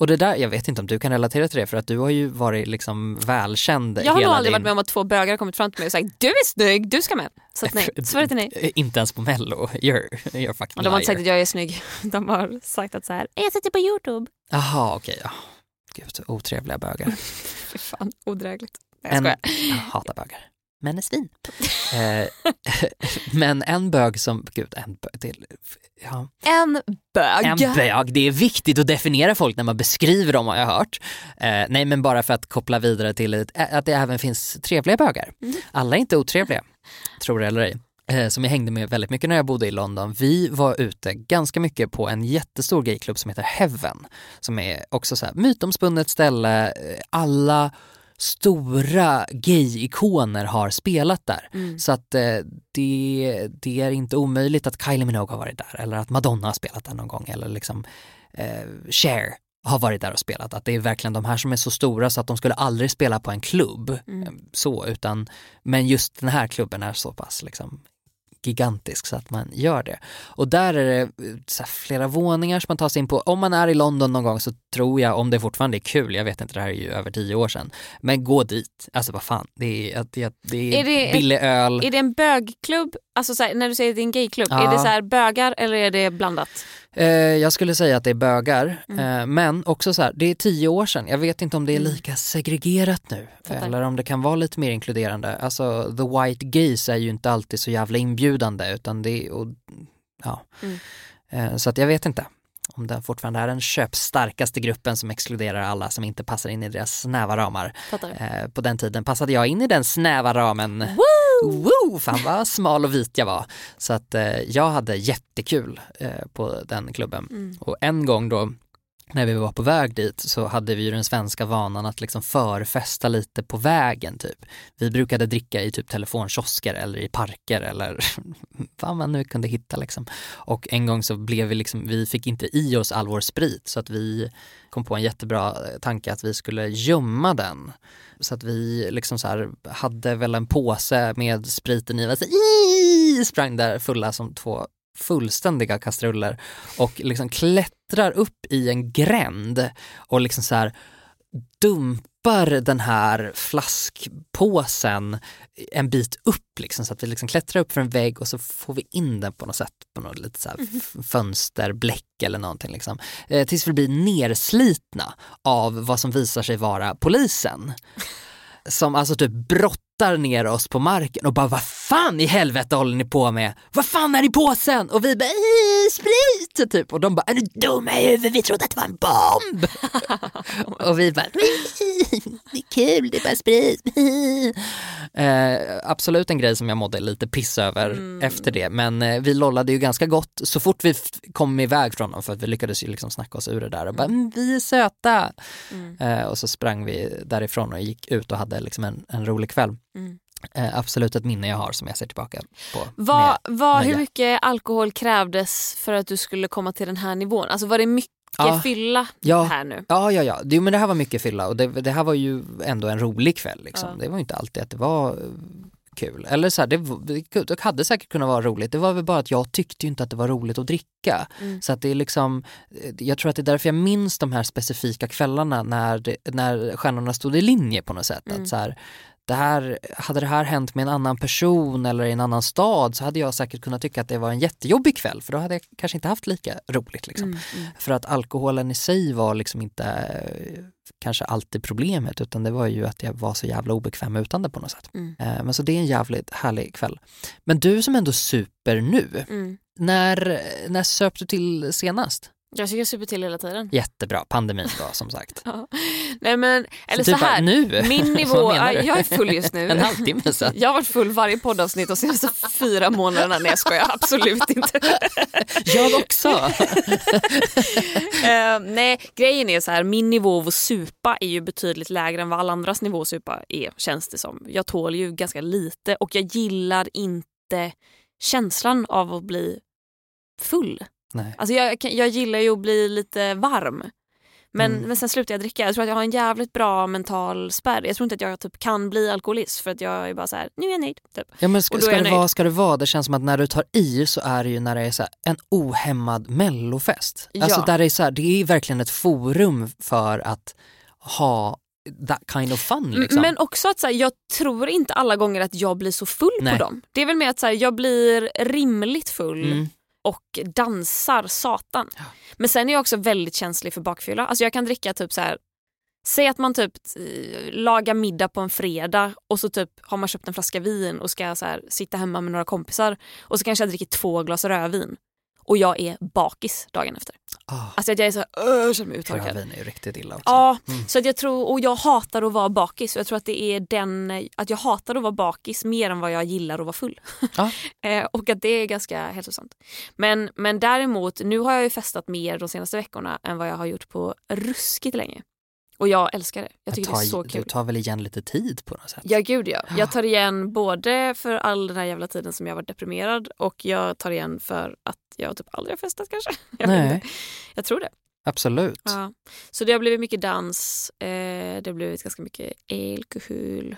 Speaker 2: Och det där, jag vet inte om du kan relatera till det för att du har ju varit liksom välkänd
Speaker 3: Jag har nog aldrig
Speaker 2: din...
Speaker 3: varit med om att två bögar kommit fram till mig och sagt du är snygg, du ska med. Så att nej, svaret är nej.
Speaker 2: Inte ens på mello, you're, you're fucking
Speaker 3: Och de har inte sagt
Speaker 2: liar.
Speaker 3: att jag är snygg, de har sagt att så här, jag sitter på Youtube.
Speaker 2: Jaha okej, ja. Gud, otrevliga bögar.
Speaker 3: Fy fan, odrägligt. Nej, jag
Speaker 2: En, jag hatar bögar. Men är svin. eh, men en bög som, gud en bög, det, ja.
Speaker 3: En bög.
Speaker 2: En bög, det är viktigt att definiera folk när man beskriver dem har jag hört. Eh, nej men bara för att koppla vidare till ett, att det även finns trevliga bögar. Alla är inte otrevliga, tror det eller ej. Eh, som jag hängde med väldigt mycket när jag bodde i London. Vi var ute ganska mycket på en jättestor gayklubb som heter Heaven. Som är också så här mytomspunnet ställe. Eh, Alla stora gay-ikoner har spelat där.
Speaker 3: Mm.
Speaker 2: Så att eh, det, det är inte omöjligt att Kylie Minogue har varit där eller att Madonna har spelat där någon gång eller liksom eh, Cher har varit där och spelat. Att det är verkligen de här som är så stora så att de skulle aldrig spela på en klubb.
Speaker 3: Mm.
Speaker 2: eh, Så, utan, men just den här klubben är så pass liksom gigantisk så att man gör det. Och där är det eh, flera våningar som man tar sig in på. Om man är i London någon gång så tror jag, om det fortfarande är kul, jag vet inte, det här är ju över tio år sedan, men gå dit. Alltså vad fan, det är, det är, det är,
Speaker 3: Är
Speaker 2: billig öl.
Speaker 3: Är det en bögklubb, alltså så här, när du säger att det är en gayklubb,
Speaker 2: Ja.
Speaker 3: är det så här bögar eller är det blandat?
Speaker 2: Eh, jag skulle säga att det är bögar,
Speaker 3: Mm.
Speaker 2: eh, men också så här, det är tio år sedan. Jag vet inte om det är lika segregerat nu
Speaker 3: Fattar.
Speaker 2: eller om det kan vara lite mer inkluderande. Alltså the white gays är ju inte alltid så jävla inbjudande utan det är, och, ja.
Speaker 3: Mm.
Speaker 2: Eh, så att jag vet inte om det fortfarande är den köpstarkaste gruppen som exkluderar alla som inte passar in i deras snäva ramar. Eh, på den tiden passade jag in i den snäva ramen. Woo! Fan vad smal och vit jag var. Så att eh, jag hade jättekul eh, på den klubben.
Speaker 3: Mm.
Speaker 2: Och en gång då när vi var på väg dit så hade vi ju den svenska vanan att liksom förfesta lite på vägen typ. Vi brukade dricka i typ telefonkiosker eller i parker eller vad man nu kunde hitta liksom. Och en gång så blev vi liksom, vi fick inte i oss all vår sprit så att vi kom på en jättebra eh, tanke att vi skulle gömma den. Så att vi liksom så här hade väl en påse med spriten i, och så, sprang där fulla som två fullständiga kastruller och liksom klättrar upp i en gränd och liksom så här dumpar den här flaskpåsen en bit upp liksom så att vi liksom klättrar upp för en vägg och så får vi in den på något sätt på något lite så f- fönsterbläck eller någonting liksom. Eh, tills vi blir nerslitna av vad som visar sig vara polisen. Som alltså typ brottar ner oss på marken och bara vad fan i helvete håller ni på med? Vad fan är i påsen? Och vi bara "Ih, sprit typ och de bara är du dum i huvudet? Vi trodde att det var en bomb. och vi bara "Ih, det är kul, det är bara sprit. eh, absolut en grej som jag mådde lite piss över efter det men eh, vi lollade ju ganska gott så fort vi kom iväg från dem för att vi lyckades ju liksom snacka oss ur det där och bara mm, vi är söta. Eh, och så sprang vi därifrån och gick ut och hade liksom en, en rolig kväll.
Speaker 3: Mm.
Speaker 2: Eh, absolut ett minne jag har som jag ser tillbaka på. Med
Speaker 3: vad, hur mycket alkohol krävdes för att du skulle komma till den här nivån? Alltså var det mycket
Speaker 2: Ja.
Speaker 3: fylla
Speaker 2: Ja.
Speaker 3: här nu?
Speaker 2: Ja, ja, ja. Det, men det här var mycket fylla och det, det här var ju ändå en rolig kväll. Liksom.
Speaker 3: Ja.
Speaker 2: Det var ju inte alltid att det var eh, kul. Eller så här, det, var- det, det hade säkert kunnat vara roligt. Det var väl bara att jag tyckte ju inte att det var roligt att dricka.
Speaker 3: Mm.
Speaker 2: Så att det är liksom, eh, jag tror att det är därför jag minns de här specifika kvällarna när, det, när stjärnorna stod i linje på något sätt.
Speaker 3: Mm.
Speaker 2: Att så här, det här, hade det här hänt med en annan person eller i en annan stad så hade jag säkert kunnat tycka att det var en jättejobbig kväll för då hade jag kanske inte haft lika roligt. Liksom.
Speaker 3: Mm, mm.
Speaker 2: För att alkoholen i sig var liksom inte eh, kanske alltid problemet utan det var ju att jag var så jävla obekväm utan det på något sätt.
Speaker 3: Mm.
Speaker 2: Eh, Men så det är en jävligt härlig kväll. Men du som ändå super nu,
Speaker 3: Mm.
Speaker 2: när, när söp du till senast?
Speaker 3: Jag tycker jag super till hela tiden.
Speaker 2: Jättebra, pandemin då som sagt.
Speaker 3: Nej men, eller
Speaker 2: Så
Speaker 3: så,
Speaker 2: typ bara,
Speaker 3: här.
Speaker 2: nu?
Speaker 3: Min nivå, ja, jag är full just nu.
Speaker 2: En halvtimme sedan.
Speaker 3: Jag har varit full varje poddavsnitt de senaste fyra månaderna. Nej jag skojar absolut inte.
Speaker 2: Jag också.
Speaker 3: Eh, nej, grejen är så här, min nivå av att supa är ju betydligt lägre än vad alla andras nivå att supa är, känns det som. Jag tål ju ganska lite och jag gillar inte känslan av att bli full.
Speaker 2: Nej.
Speaker 3: Alltså jag, jag gillar ju att bli lite varm. Men,
Speaker 2: Mm.
Speaker 3: men sen slutar jag dricka. Jag tror att jag har en jävligt bra mental spärr. Jag tror inte att jag typ kan bli alkoholist för att jag är bara så här, nu är jag nöjd. Typ.
Speaker 2: Ja, men ska, ska, det
Speaker 3: nöjd.
Speaker 2: vara, ska det vara, det känns som att när du tar i så är det ju när det är så här, en ohämmad mellofest. Alltså
Speaker 3: Ja.
Speaker 2: där det, är så här, det är verkligen ett forum för att ha that kind of fun. Liksom.
Speaker 3: Men också att så här, jag tror inte alla gånger att jag blir så full
Speaker 2: Nej.
Speaker 3: på dem. Det är väl mer att så här, jag blir rimligt full
Speaker 2: Mm.
Speaker 3: Och dansar satan. Men sen är jag också väldigt känslig för bakfylla. Alltså jag kan dricka typ så här. Säg att man typ eh, lagar middag på en fredag och så typ har man köpt en flaska vin och ska så här, sitta hemma med några kompisar och så kanske jag dricker två glas rödvin och jag är bakis dagen efter.
Speaker 2: Ah,
Speaker 3: Alltså att jag är så här, "Åh, jag känner mig uttorkad.
Speaker 2: rödvin är ju riktigt illa också.
Speaker 3: Ja,
Speaker 2: Mm.
Speaker 3: så att jag tror, och jag hatar att vara bakis. Och jag tror att det är den, att jag hatar att vara bakis mer än vad jag gillar att vara full.
Speaker 2: Ja.
Speaker 3: Eh, och att det är ganska hälsosamt. Men, men däremot, nu har jag ju festat mer de senaste veckorna än vad jag har gjort på ruskigt länge. Och jag älskar det. Jag tycker
Speaker 2: ta,
Speaker 3: det är så
Speaker 2: Du
Speaker 3: kul.
Speaker 2: tar väl igen lite tid på något sätt?
Speaker 3: Ja gud ja. Jag tar igen både för all den här jävla tiden som jag var deprimerad och jag tar igen för att jag typ aldrig har festat kanske. Jag,
Speaker 2: Nej,
Speaker 3: jag tror det.
Speaker 2: absolut.
Speaker 3: Ja. Så det har blivit mycket dans, eh, det har blivit ganska mycket alkohol.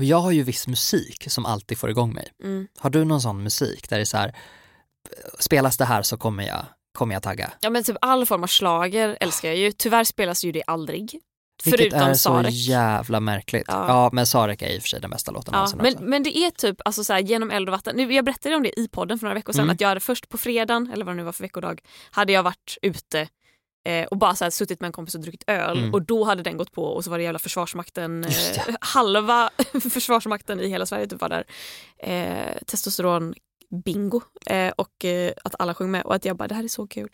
Speaker 2: Jag har ju viss musik som alltid får igång mig.
Speaker 3: Mm.
Speaker 2: Har du någon sån musik där det är så här, spelas det här så kommer jag, kommer jag tagga?
Speaker 3: Ja men typ all form av slager älskar jag ju. Tyvärr spelas ju det aldrig.
Speaker 2: Vilket
Speaker 3: förutom
Speaker 2: är så
Speaker 3: Sarek.
Speaker 2: jävla märkligt. Ja.
Speaker 3: Ja.
Speaker 2: men Sarek är i och för sig den bästa låten
Speaker 3: Ja, men,
Speaker 2: också.
Speaker 3: men det är typ alltså så här, genom eld och vatten. Nu, jag berättade om det i podden för några veckor sedan.
Speaker 2: Mm.
Speaker 3: Att jag hade först på fredagen, eller vad det nu var för veckodag, hade jag varit ute eh, och bara så här, suttit med en kompis och druckit öl.
Speaker 2: Mm.
Speaker 3: Och då hade den gått på och så var det jävla försvarsmakten. Eh, halva försvarsmakten i hela Sverige typ var där. Eh, testosteron bingo eh, och eh, att alla sjöng med och att jag bara det här är så kul.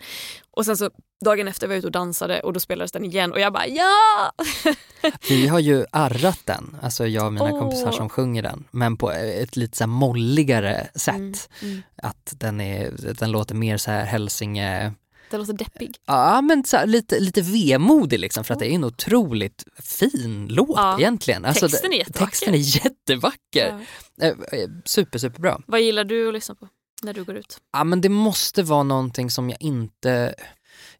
Speaker 3: Och sen så dagen efter var jag ute och dansade och då spelades den igen och jag bara ja!
Speaker 2: Vi har ju arrat den, alltså jag och mina
Speaker 3: Åh.
Speaker 2: kompisar som sjunger den, men på ett lite så molligare sätt.
Speaker 3: Mm, mm.
Speaker 2: Att den, är, den låter mer så här Hälsinge,
Speaker 3: Det låter deppig.
Speaker 2: ja men så lite, lite vemodig liksom för att det är en otroligt fin låt
Speaker 3: Ja.
Speaker 2: egentligen. Alltså,
Speaker 3: Texten är jättevacker.
Speaker 2: Texten är jättevacker.
Speaker 3: Ja.
Speaker 2: Eh, eh, Super, superbra.
Speaker 3: Vad gillar du att lyssna på när du går ut?
Speaker 2: Ja men det måste vara någonting som jag inte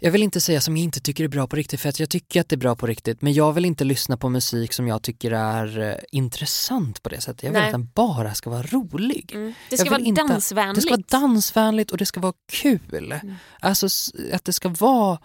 Speaker 2: jag vill inte säga som jag inte tycker är bra på riktigt för att jag tycker att det är bra på riktigt men jag vill inte lyssna på musik som jag tycker är eh, intressant på det sättet. Jag vill
Speaker 3: Nej.
Speaker 2: att den bara ska vara rolig.
Speaker 3: Mm. Det
Speaker 2: Jag
Speaker 3: ska
Speaker 2: vill
Speaker 3: vara
Speaker 2: inte-
Speaker 3: dansvänligt.
Speaker 2: Det ska vara dansvänligt och det ska vara kul.
Speaker 3: Mm.
Speaker 2: Alltså s- att det ska vara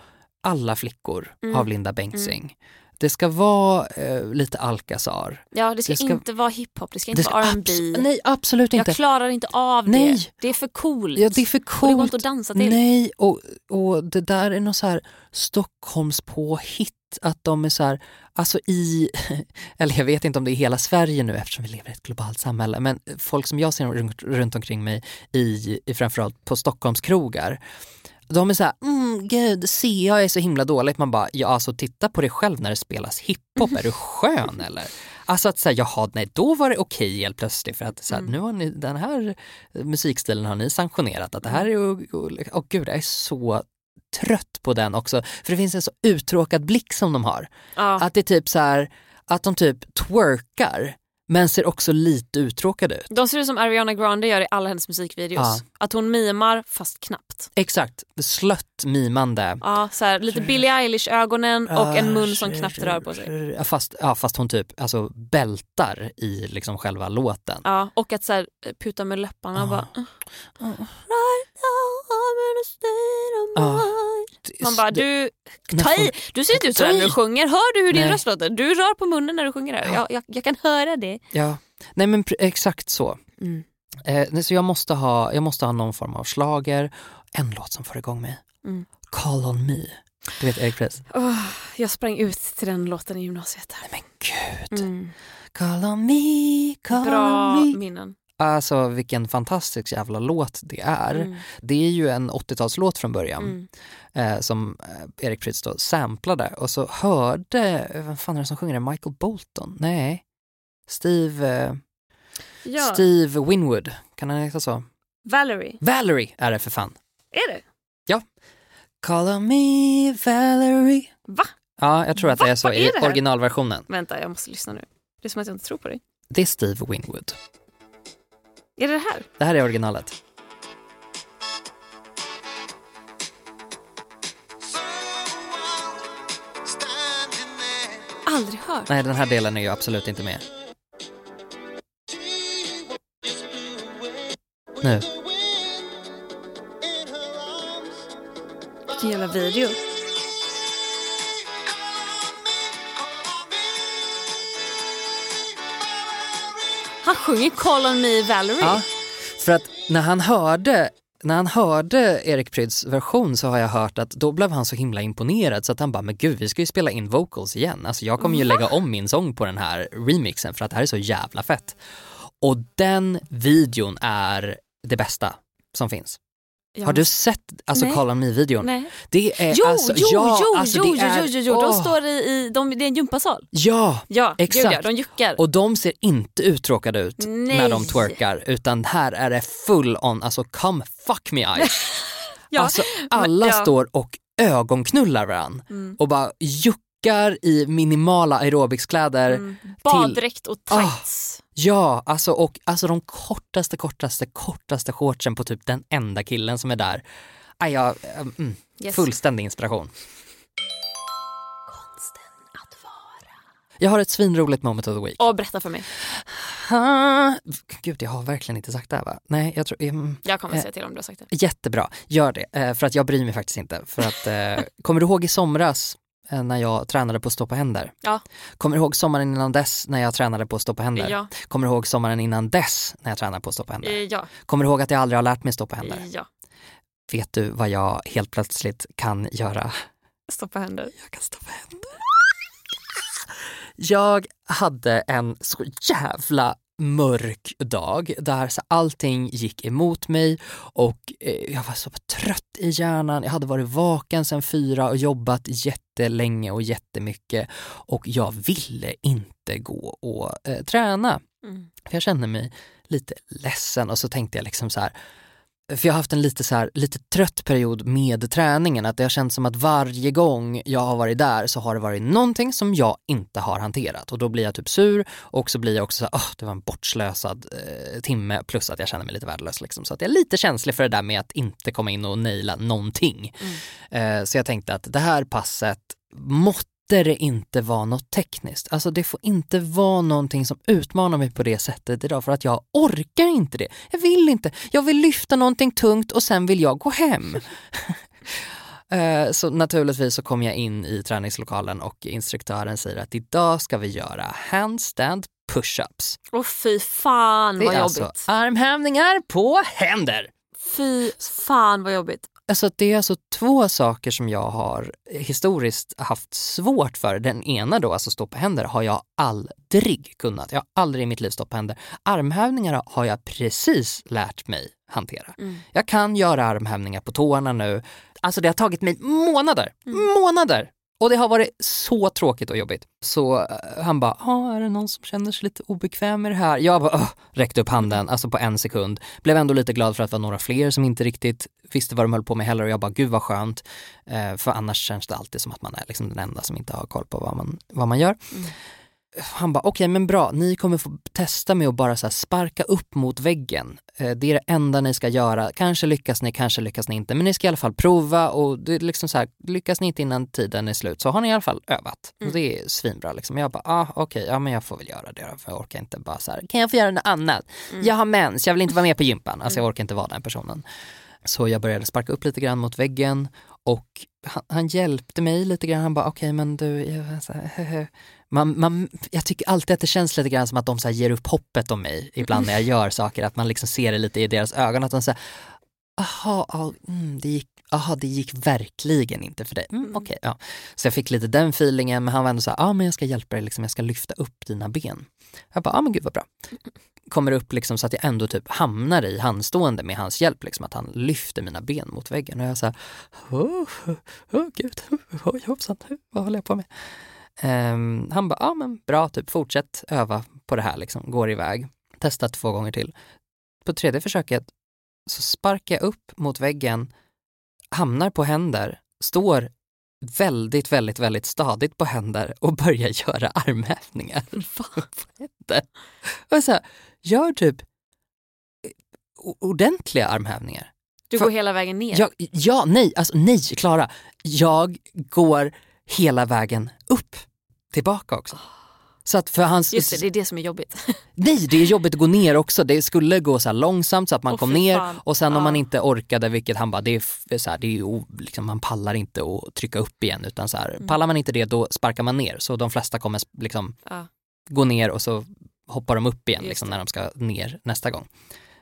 Speaker 2: Alla flickor
Speaker 3: Mm.
Speaker 2: av Linda Bengtzing. Det ska vara eh, lite Alcazar.
Speaker 3: Ja, det ska,
Speaker 2: Det ska-
Speaker 3: inte vara hiphop, det ska inte
Speaker 2: Det ska
Speaker 3: vara R&B.
Speaker 2: abs- nej absolut inte.
Speaker 3: Jag klarar inte av
Speaker 2: Nej.
Speaker 3: det. Det är för coolt.
Speaker 2: Ja, det är för
Speaker 3: Och det går
Speaker 2: coolt.
Speaker 3: inte att dansa till.
Speaker 2: Nej, och, och det där är något så här Stockholms påhitt att de är så här, alltså i, eller jag vet inte om det är hela Sverige nu eftersom vi lever i ett globalt samhälle, men folk som jag ser runt, runt omkring mig i, i framförallt på Stockholms krogar, de är så här, mm, gud, CA är så himla dåligt. Man bara, ja alltså titta på dig själv när det spelas hiphop, är du skön eller? Alltså att säga, jaha, nej då var det okej helt plötsligt för att så här,
Speaker 3: Mm.
Speaker 2: nu har ni, den här musikstilen har ni sanktionerat att det här är, och, och, och gud jag är så trött på den också. För det finns en så uttråkad blick som de har.
Speaker 3: Ja.
Speaker 2: Att det är typ så här, att de typ twerkar men ser också lite uttråkade ut.
Speaker 3: De ser ut som Ariana Grande gör i alla hennes musikvideos.
Speaker 2: Ja.
Speaker 3: Att hon mimar fast knappt.
Speaker 2: Exakt, slött mimande.
Speaker 3: Ja, så här, lite Billie Eilish-ögonen och en mun som knappt rör på sig.
Speaker 2: Ja, fast, ja, fast hon typ alltså, bältar i liksom själva låten.
Speaker 3: Ja, och att så här, puta med läpparna och bara...
Speaker 2: Ja.
Speaker 3: Right now I'm in a state of
Speaker 2: Ja.
Speaker 3: mind. Man bara, du, ta i! Du ser inte ut så här när du sjunger. Hör du hur din
Speaker 2: Nej.
Speaker 3: röst låter? Du rör på munnen när du sjunger här. Jag, jag, jag kan höra det.
Speaker 2: Ja, nej men exakt så.
Speaker 3: Mm.
Speaker 2: Eh, så jag måste, ha, jag måste ha någon form av slager. en låt som får igång mig.
Speaker 3: Mm.
Speaker 2: Call on me. Du vet Erik Press?
Speaker 3: Åh, jag sprang ut till den låten i gymnasiet.
Speaker 2: Nej men gud.
Speaker 3: Mm.
Speaker 2: Call on me, call
Speaker 3: Bra
Speaker 2: on me.
Speaker 3: minnen.
Speaker 2: Alltså vilken fantastisk jävla låt det är.
Speaker 3: Mm.
Speaker 2: Det är ju en 80-talslåt från början
Speaker 3: Mm.
Speaker 2: eh, som eh, Erik Prytz då samplade och så hörde, vem fan är det som sjunger det? Michael Bolton? Nej. Steve, eh,
Speaker 3: Ja.
Speaker 2: Steve Winwood, kan han heta så?
Speaker 3: Valerie.
Speaker 2: Valerie är det för fan.
Speaker 3: Är det?
Speaker 2: Call on me Valerie.
Speaker 3: Va?
Speaker 2: Ja, jag tror att det
Speaker 3: Va?
Speaker 2: är så
Speaker 3: är
Speaker 2: i
Speaker 3: det
Speaker 2: originalversionen.
Speaker 3: Vänta, jag måste lyssna nu. Det är som att jag inte tror på dig.
Speaker 2: Det är Steve Winwood.
Speaker 3: Är det det här?
Speaker 2: Det här är originalet.
Speaker 3: Aldrig hört.
Speaker 2: Nej, den här delen är ju absolut inte med. Nu.
Speaker 3: Vilken jävla video. Han sjunger Call on me Valerie.
Speaker 2: Ja, för att när han hörde när han hörde Erik Prydz version så har jag hört att då blev han så himla imponerad så att han bara, men gud vi ska ju spela in vocals igen. Alltså jag kommer ju lägga om min sång på den här remixen för att det här är så jävla fett. Och den videon är det bästa som finns. Har du sett alltså
Speaker 3: Nej.
Speaker 2: Call on me-videon? Det är
Speaker 3: Jo,
Speaker 2: alltså,
Speaker 3: jo,
Speaker 2: ja,
Speaker 3: jo,
Speaker 2: alltså
Speaker 3: jo,
Speaker 2: det är,
Speaker 3: jo, jo, jo, de
Speaker 2: åh.
Speaker 3: står i, i de, det är en gympasal.
Speaker 2: Ja,
Speaker 3: Ja,
Speaker 2: Exakt.
Speaker 3: Gud, ja, de juckar.
Speaker 2: och de ser inte uttråkade ut
Speaker 3: Nej.
Speaker 2: när de twerkar utan här är det full on, alltså come fuck me eyes.
Speaker 3: ja,
Speaker 2: alltså alla
Speaker 3: men- ja.
Speaker 2: står och ögonknullar varann
Speaker 3: Mm.
Speaker 2: och bara juckar i minimala aerobicskläder.
Speaker 3: Mm. Baddräkt och tights.
Speaker 2: Ja, alltså och alltså de kortaste, kortaste, kortaste shortsen på typ den enda killen som är där. Aj, ja, mm,
Speaker 3: Yes.
Speaker 2: Fullständig inspiration. Jag har ett svinroligt moment of the week.
Speaker 3: Och berätta för mig.
Speaker 2: Ah, Gud, jag har verkligen inte sagt det här va? Nej, jag tror... Mm,
Speaker 3: Jag kommer
Speaker 2: eh,
Speaker 3: säga till om du har sagt det.
Speaker 2: Jättebra, gör det. Eh, för att jag bryr mig faktiskt inte. För att, eh, kommer du ihåg i somras när jag tränade på att stå på händer?
Speaker 3: Ja.
Speaker 2: Kommer ihåg sommaren innan dess när jag tränade på att stå på händer?
Speaker 3: Ja.
Speaker 2: Kommer ihåg sommaren innan dess när jag tränade på att stå på händer?
Speaker 3: Eh, Ja.
Speaker 2: Kommer ihåg att jag aldrig har lärt mig stå på händer?
Speaker 3: Ja.
Speaker 2: Vet du vad jag helt plötsligt kan göra?
Speaker 3: Stoppa händer.
Speaker 2: Jag kan stå på händer. Jag hade en så jävla mörk dag där så allting gick emot mig och eh, jag var så trött i hjärnan. Jag hade varit vaken sedan fyra och jobbat jättelänge och jättemycket och jag ville inte gå och eh, träna.
Speaker 3: Mm.
Speaker 2: För jag kände mig lite ledsen och så tänkte jag liksom så här för jag har haft en lite, så här, lite trött period med träningen, att det har känts som att varje gång jag har varit där så har det varit någonting som jag inte har hanterat och då blir jag typ sur och så blir jag också så här, "Åh, det var en bortslösad eh, timme plus att jag känner mig lite värdelös liksom. Så att jag är lite känslig för det där med att inte komma in och naila någonting. Eh, så jag tänkte att det här passet måste det inte vara något tekniskt. Alltså det får inte vara någonting som utmanar mig på det sättet idag för att jag orkar inte det. Jag vill inte. Jag vill lyfta någonting tungt och sen vill jag gå hem. Eh, Så naturligtvis så kom jag in i träningslokalen och instruktören säger att idag ska vi göra handstand push-ups.
Speaker 3: Och fy fan
Speaker 2: Det
Speaker 3: vad
Speaker 2: är
Speaker 3: jobbigt.
Speaker 2: alltså armhävningar på händer.
Speaker 3: Fy fan vad jobbigt.
Speaker 2: Alltså det är alltså två saker som jag har historiskt haft svårt för. Den ena då, alltså stå på händer, har jag aldrig kunnat. Jag har aldrig i mitt liv stått på händer. Armhävningar har jag precis lärt mig hantera. Jag kan göra armhävningar på tårna nu. Alltså det har tagit mig månader, månader. Och det har varit så tråkigt och jobbigt. Så eh, han bara, "Ja, är det någon som känner sig lite obekväm med det här? Jag bara, "Åh", räckte upp handen, alltså på en sekund. Blev ändå lite glad för att det var några fler som inte riktigt visste vad de höll på med heller och jag bara, gud vad skönt. Eh, för annars känns det alltid som att man är liksom den enda som inte har koll på vad man, vad man gör. Han bara, okej men bra, ni kommer få testa med att bara så sparka upp mot väggen. Eh, Det är det enda ni ska göra. Kanske lyckas ni, kanske lyckas ni inte. Men ni ska i alla fall prova och det är liksom så här, lyckas ni inte innan tiden är slut så har ni i alla fall övat. Och det är svinbra liksom. Jag bara, ah, okej, ja men jag får väl göra det då, för jag orkar inte bara så här, kan jag få göra något annat? Jag har mens, jag vill inte vara med på gympan. Alltså jag orkar inte vara den personen. Så jag började sparka upp lite grann mot väggen och han, han hjälpte mig lite grann. Han bara, okej men du, jag, så här, man, man, jag tycker alltid att det känns lite grann som att de så ger upp hoppet om mig ibland när jag gör saker. Att man liksom ser det lite i deras ögon. Att de säger, aha, mm, det gick, aha, det gick verkligen inte för dig. Mm, okej, ja. Så jag fick lite den feelingen, men han var ändå så här, ja men jag ska hjälpa dig, liksom, jag ska lyfta upp dina ben. Jag bara, ja men gud vad bra. Kommer upp liksom så att jag ändå typ hamnar i handstående med hans hjälp, liksom att han lyfter mina ben mot väggen och jag såhär, åh, åh gud, oj hoppsan, vad håller jag på med? Ehm, han bara, ja men bra, typ fortsätt öva på det här liksom, går iväg. Testat två gånger till. På tredje försöket så sparkar jag upp mot väggen, hamnar på händer, står väldigt, väldigt, väldigt stadigt på händer och börjar göra armhävningar. på händer. Och så här, gör typ o- ordentliga armhävningar.
Speaker 3: Du
Speaker 2: För-
Speaker 3: går hela vägen ner.
Speaker 2: Ja, ja, nej, alltså nej Klara. Jag går hela vägen upp, tillbaka också. Så att för hans...
Speaker 3: Just det, det är det som är jobbigt.
Speaker 2: Nej, det är jobbigt att gå ner också. Det skulle gå så här långsamt så att man
Speaker 3: Åh,
Speaker 2: kom ner
Speaker 3: fan.
Speaker 2: och sen om man inte orkade, vilket han bara, det är, så här, det är liksom, man pallar inte att trycka upp igen utan så här,
Speaker 3: Mm.
Speaker 2: pallar man inte det då sparkar man ner. Så de flesta kommer liksom
Speaker 3: Ja.
Speaker 2: gå ner och så hoppar de upp igen liksom, när de ska ner nästa gång.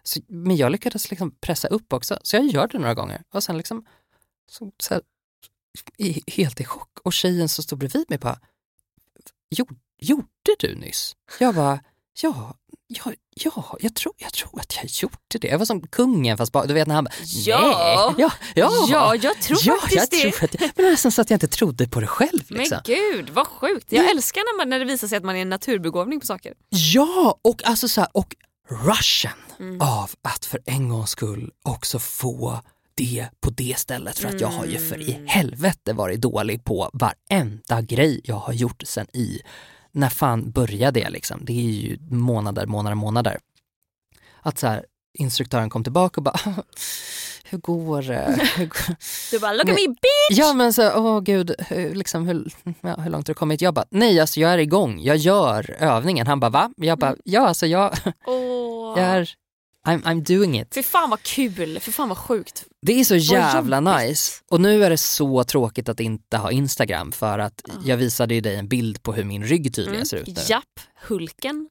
Speaker 2: Så, men jag lyckades liksom pressa upp också, så jag gör det några gånger och sen liksom så, så här, i, helt i chock. Och tjejen som stod bredvid mig bara, "Jo- gjorde du nyss? Jag bara, ja, ja, ja jag, tror, jag tror att jag gjorde det. Jag var som kungen fast bara, du vet när han bara,
Speaker 3: Ja.
Speaker 2: nej, ja, ja,
Speaker 3: Ja, jag tror
Speaker 2: ja,
Speaker 3: faktiskt
Speaker 2: jag
Speaker 3: det.
Speaker 2: Tror att jag, men det var nästan så att jag inte trodde på det själv. Liksom.
Speaker 3: Men gud vad sjukt. Jag älskar när, man, när det visar sig att man är en naturbegåvning på saker.
Speaker 2: Ja, och alltså så här, och rushen
Speaker 3: Mm.
Speaker 2: av att för en gångs skull också få det på det stället för att jag har ju för i
Speaker 3: Mm.
Speaker 2: helvete varit dålig på varenda grej jag har gjort sen i, när fan började jag liksom? Det är ju månader, månader, månader. Att så här, instruktören kom tillbaka och bara, hur går det? Hur går...
Speaker 3: Du bara look at me bitch!
Speaker 2: Ja men så, åh gud, hur- liksom, hur, ja, hur långt har du kommit? Jag bara, nej alltså jag är igång, jag gör övningen. Han bara, va? Jag bara, ja alltså jag,
Speaker 3: Åh.
Speaker 2: jag är, I'm, I'm doing it.
Speaker 3: Fy fan vad kul, fy fan vad sjukt.
Speaker 2: Det är så jävla nice. Och nu är det så tråkigt att inte ha Instagram för att jag visade ju dig en bild på hur min rygg tydligen ser ut nu.
Speaker 3: Japp, Hulken.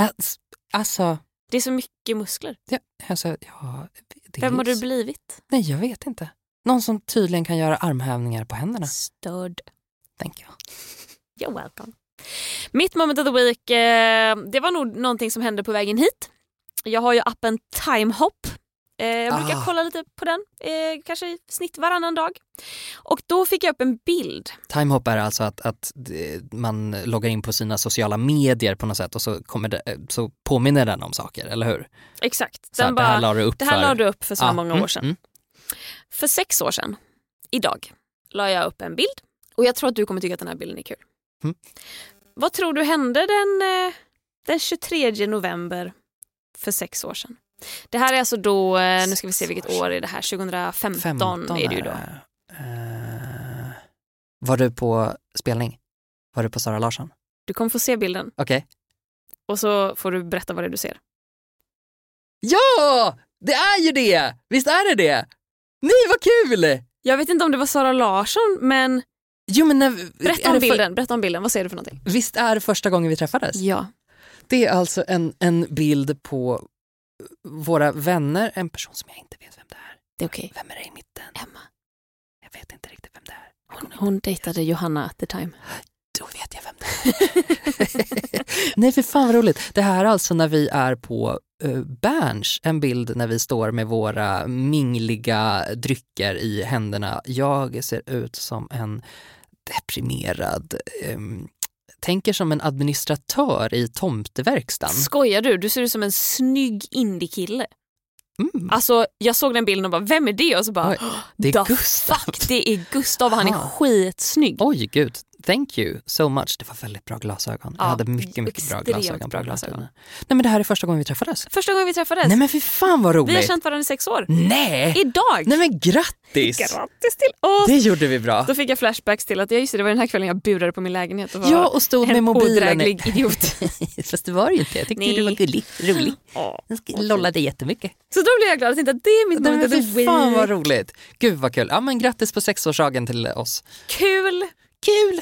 Speaker 2: Alltså, alltså,
Speaker 3: Det är så mycket muskler.
Speaker 2: ja, alltså ja,
Speaker 3: Vem har du blivit?
Speaker 2: Nej jag vet inte. Någon som tydligen kan göra armhävningar på händerna,
Speaker 3: Störd.
Speaker 2: tänker jag.
Speaker 3: You're welcome. Mitt moment of the week, eh, det var nog någonting som hände på vägen hit. Jag har ju appen Timehop. Eh, jag brukar
Speaker 2: Ah.
Speaker 3: kolla lite på den, eh, kanske i snitt varannan dag. Och då fick jag upp en bild.
Speaker 2: Timehop är alltså att, att det- man loggar in på sina sociala medier på något sätt och så, kommer det, så påminner den om saker, eller hur?
Speaker 3: Exakt.
Speaker 2: Så här,
Speaker 3: Den
Speaker 2: det här
Speaker 3: bara,
Speaker 2: la du upp
Speaker 3: det här
Speaker 2: för...
Speaker 3: la du upp för så
Speaker 2: Ja,
Speaker 3: många
Speaker 2: mm,
Speaker 3: år sedan.
Speaker 2: mm.
Speaker 3: För sex år sedan, idag, la jag upp en bild. Och jag tror att du kommer tycka att den här bilden är kul.
Speaker 2: Mm.
Speaker 3: Vad tror du hände den, eh, den 23 november för sex år sedan? Det här är alltså då, eh, nu ska vi se vilket år är det här, 2015
Speaker 2: 15
Speaker 3: är det ju då.
Speaker 2: Eh, var du på spelning? Var du på Sara Larsson?
Speaker 3: Du kommer få se bilden
Speaker 2: Okej.
Speaker 3: och så får du berätta vad det är du ser.
Speaker 2: Ja! Det är ju det! Visst är det det? Nej vad kul!
Speaker 3: Jag vet inte om det var Sara Larsson men
Speaker 2: Jo men när,
Speaker 3: berätta om
Speaker 2: det för-
Speaker 3: bilden, berätta om bilden, vad ser du för någonting?
Speaker 2: Visst är det första gången vi träffades?
Speaker 3: Ja.
Speaker 2: Det är alltså en, en bild på våra vänner, en person som jag inte vet vem det är.
Speaker 3: Det är okej.
Speaker 2: Vem är det i mitten?
Speaker 3: Emma.
Speaker 2: Jag vet inte riktigt vem det är.
Speaker 3: Hon, hon dejtade Johanna at the time.
Speaker 2: Då vet jag vem det är. Nej för fan vad roligt. Det här är alltså när vi är på uh, Berns, en bild när vi står med våra mingliga drycker i händerna. Jag ser ut som en deprimerad, um, tänker som en administratör i tomteverkstan.
Speaker 3: Skojar du? Du ser ut som en snygg indiekille.
Speaker 2: Mm.
Speaker 3: Alltså jag såg den bilden och bara, vem är det? Och så bara,
Speaker 2: Oj, det är
Speaker 3: "The
Speaker 2: Gustav."
Speaker 3: Fuck, det är Gustav och han är
Speaker 2: Aha.
Speaker 3: skitsnygg.
Speaker 2: Oj gud, thank you so much. Det var väldigt bra glasögon. Jag
Speaker 3: Ja,
Speaker 2: hade mycket, mycket bra glasögon
Speaker 3: bra glasögon.
Speaker 2: Nej men det här är första gången vi träffades.
Speaker 3: Första gången vi träffades.
Speaker 2: Nej men fy fan vad roligt.
Speaker 3: vi har känt varandra i sex år.
Speaker 2: Nej!
Speaker 3: Idag!
Speaker 2: Nej men grattis!
Speaker 3: Grattis till oss!
Speaker 2: Det gjorde vi bra.
Speaker 3: Då fick jag flashbacks till att ja, just det, det var den här kvällen jag burade på min lägenhet och var
Speaker 2: Ja och stod med
Speaker 3: en
Speaker 2: mobilen.
Speaker 3: odräglig idiot.
Speaker 2: Fast det var ju inte. Jag tyckte
Speaker 3: Nej.
Speaker 2: du var gullig, rolig. Jag ska lolla dig jättemycket.
Speaker 3: Så då blev jag glad att inte det är mitt
Speaker 2: Nej,
Speaker 3: moment
Speaker 2: men
Speaker 3: of the
Speaker 2: fy fan vad
Speaker 3: week.
Speaker 2: roligt. Gud vad kul. Ja men grattis på sexårsdagen till oss.
Speaker 3: Kul!
Speaker 2: Kul!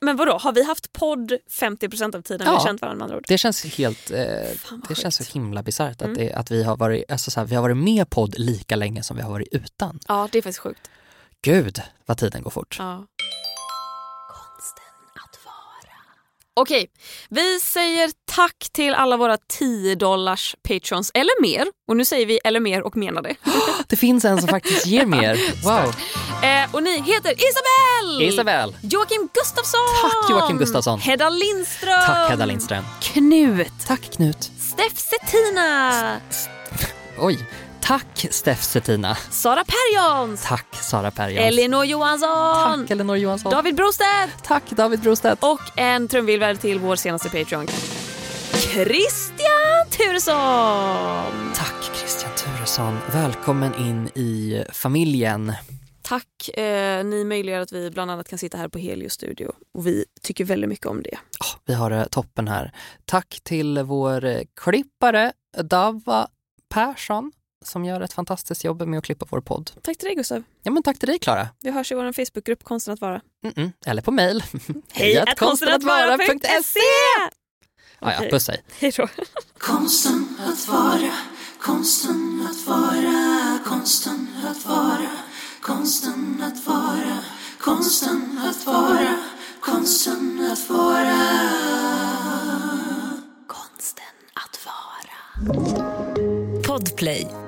Speaker 3: Men vadå, har vi haft podd 50% av tiden vi
Speaker 2: Ja.
Speaker 3: har känt varandra med andra ord?
Speaker 2: Det känns helt, eh, det känns så
Speaker 3: sjukt.
Speaker 2: himla bisarrt
Speaker 3: Mm.
Speaker 2: att, det, att vi, har varit, alltså så här, vi har varit med podd lika länge som vi har varit utan.
Speaker 3: Ja, det är faktiskt sjukt.
Speaker 2: Gud vad tiden går fort.
Speaker 3: Ja. Okej, vi säger tack till alla våra 10 dollars patrons eller mer. Och nu säger vi eller mer och menar det.
Speaker 2: Det finns en som faktiskt ger mer. Wow.
Speaker 3: Eh, och ni heter Isabelle!
Speaker 2: Isabel.
Speaker 3: Joakim Gustafsson!
Speaker 2: Tack, Joakim Gustafsson.
Speaker 3: Hedda Lindström!
Speaker 2: Tack Hedda Lindström.
Speaker 3: Knut!
Speaker 2: Tack Knut.
Speaker 3: Steff Settina!
Speaker 2: Oj. Tack Steff Settina.
Speaker 3: Sara Perjons!
Speaker 2: Tack Sara Perjons.
Speaker 3: Elinor Johansson!
Speaker 2: Tack Elinor Johansson.
Speaker 3: David Brostedt!
Speaker 2: Tack David Brostedt.
Speaker 3: Och en trumvirvel till vår senaste Patreon. Christian Turesson!
Speaker 2: Tack Christian Turesson. Välkommen in i familjen.
Speaker 3: Tack, eh, ni möjliggör att vi bland annat kan sitta här på Helios studio och vi tycker väldigt mycket om det.
Speaker 2: Oh, vi har det toppen här. Tack till vår eh, klippare Dava Persson som gör ett fantastiskt jobb med att klippa vår podd.
Speaker 3: Tack till dig Gustav.
Speaker 2: Ja men tack till dig Klara.
Speaker 3: Vi hörs i vår Facebookgrupp Konsten att vara.
Speaker 2: Mm -mm. Eller på mail.
Speaker 3: Hej att konstenatvara.se
Speaker 2: Ja, ja, puss hej.
Speaker 3: Hej då.
Speaker 5: Konsten att vara, konsten att vara, konsten att vara, konsten att vara, konsten att vara, konsten att vara.
Speaker 3: Konsten att vara.
Speaker 6: Podplay.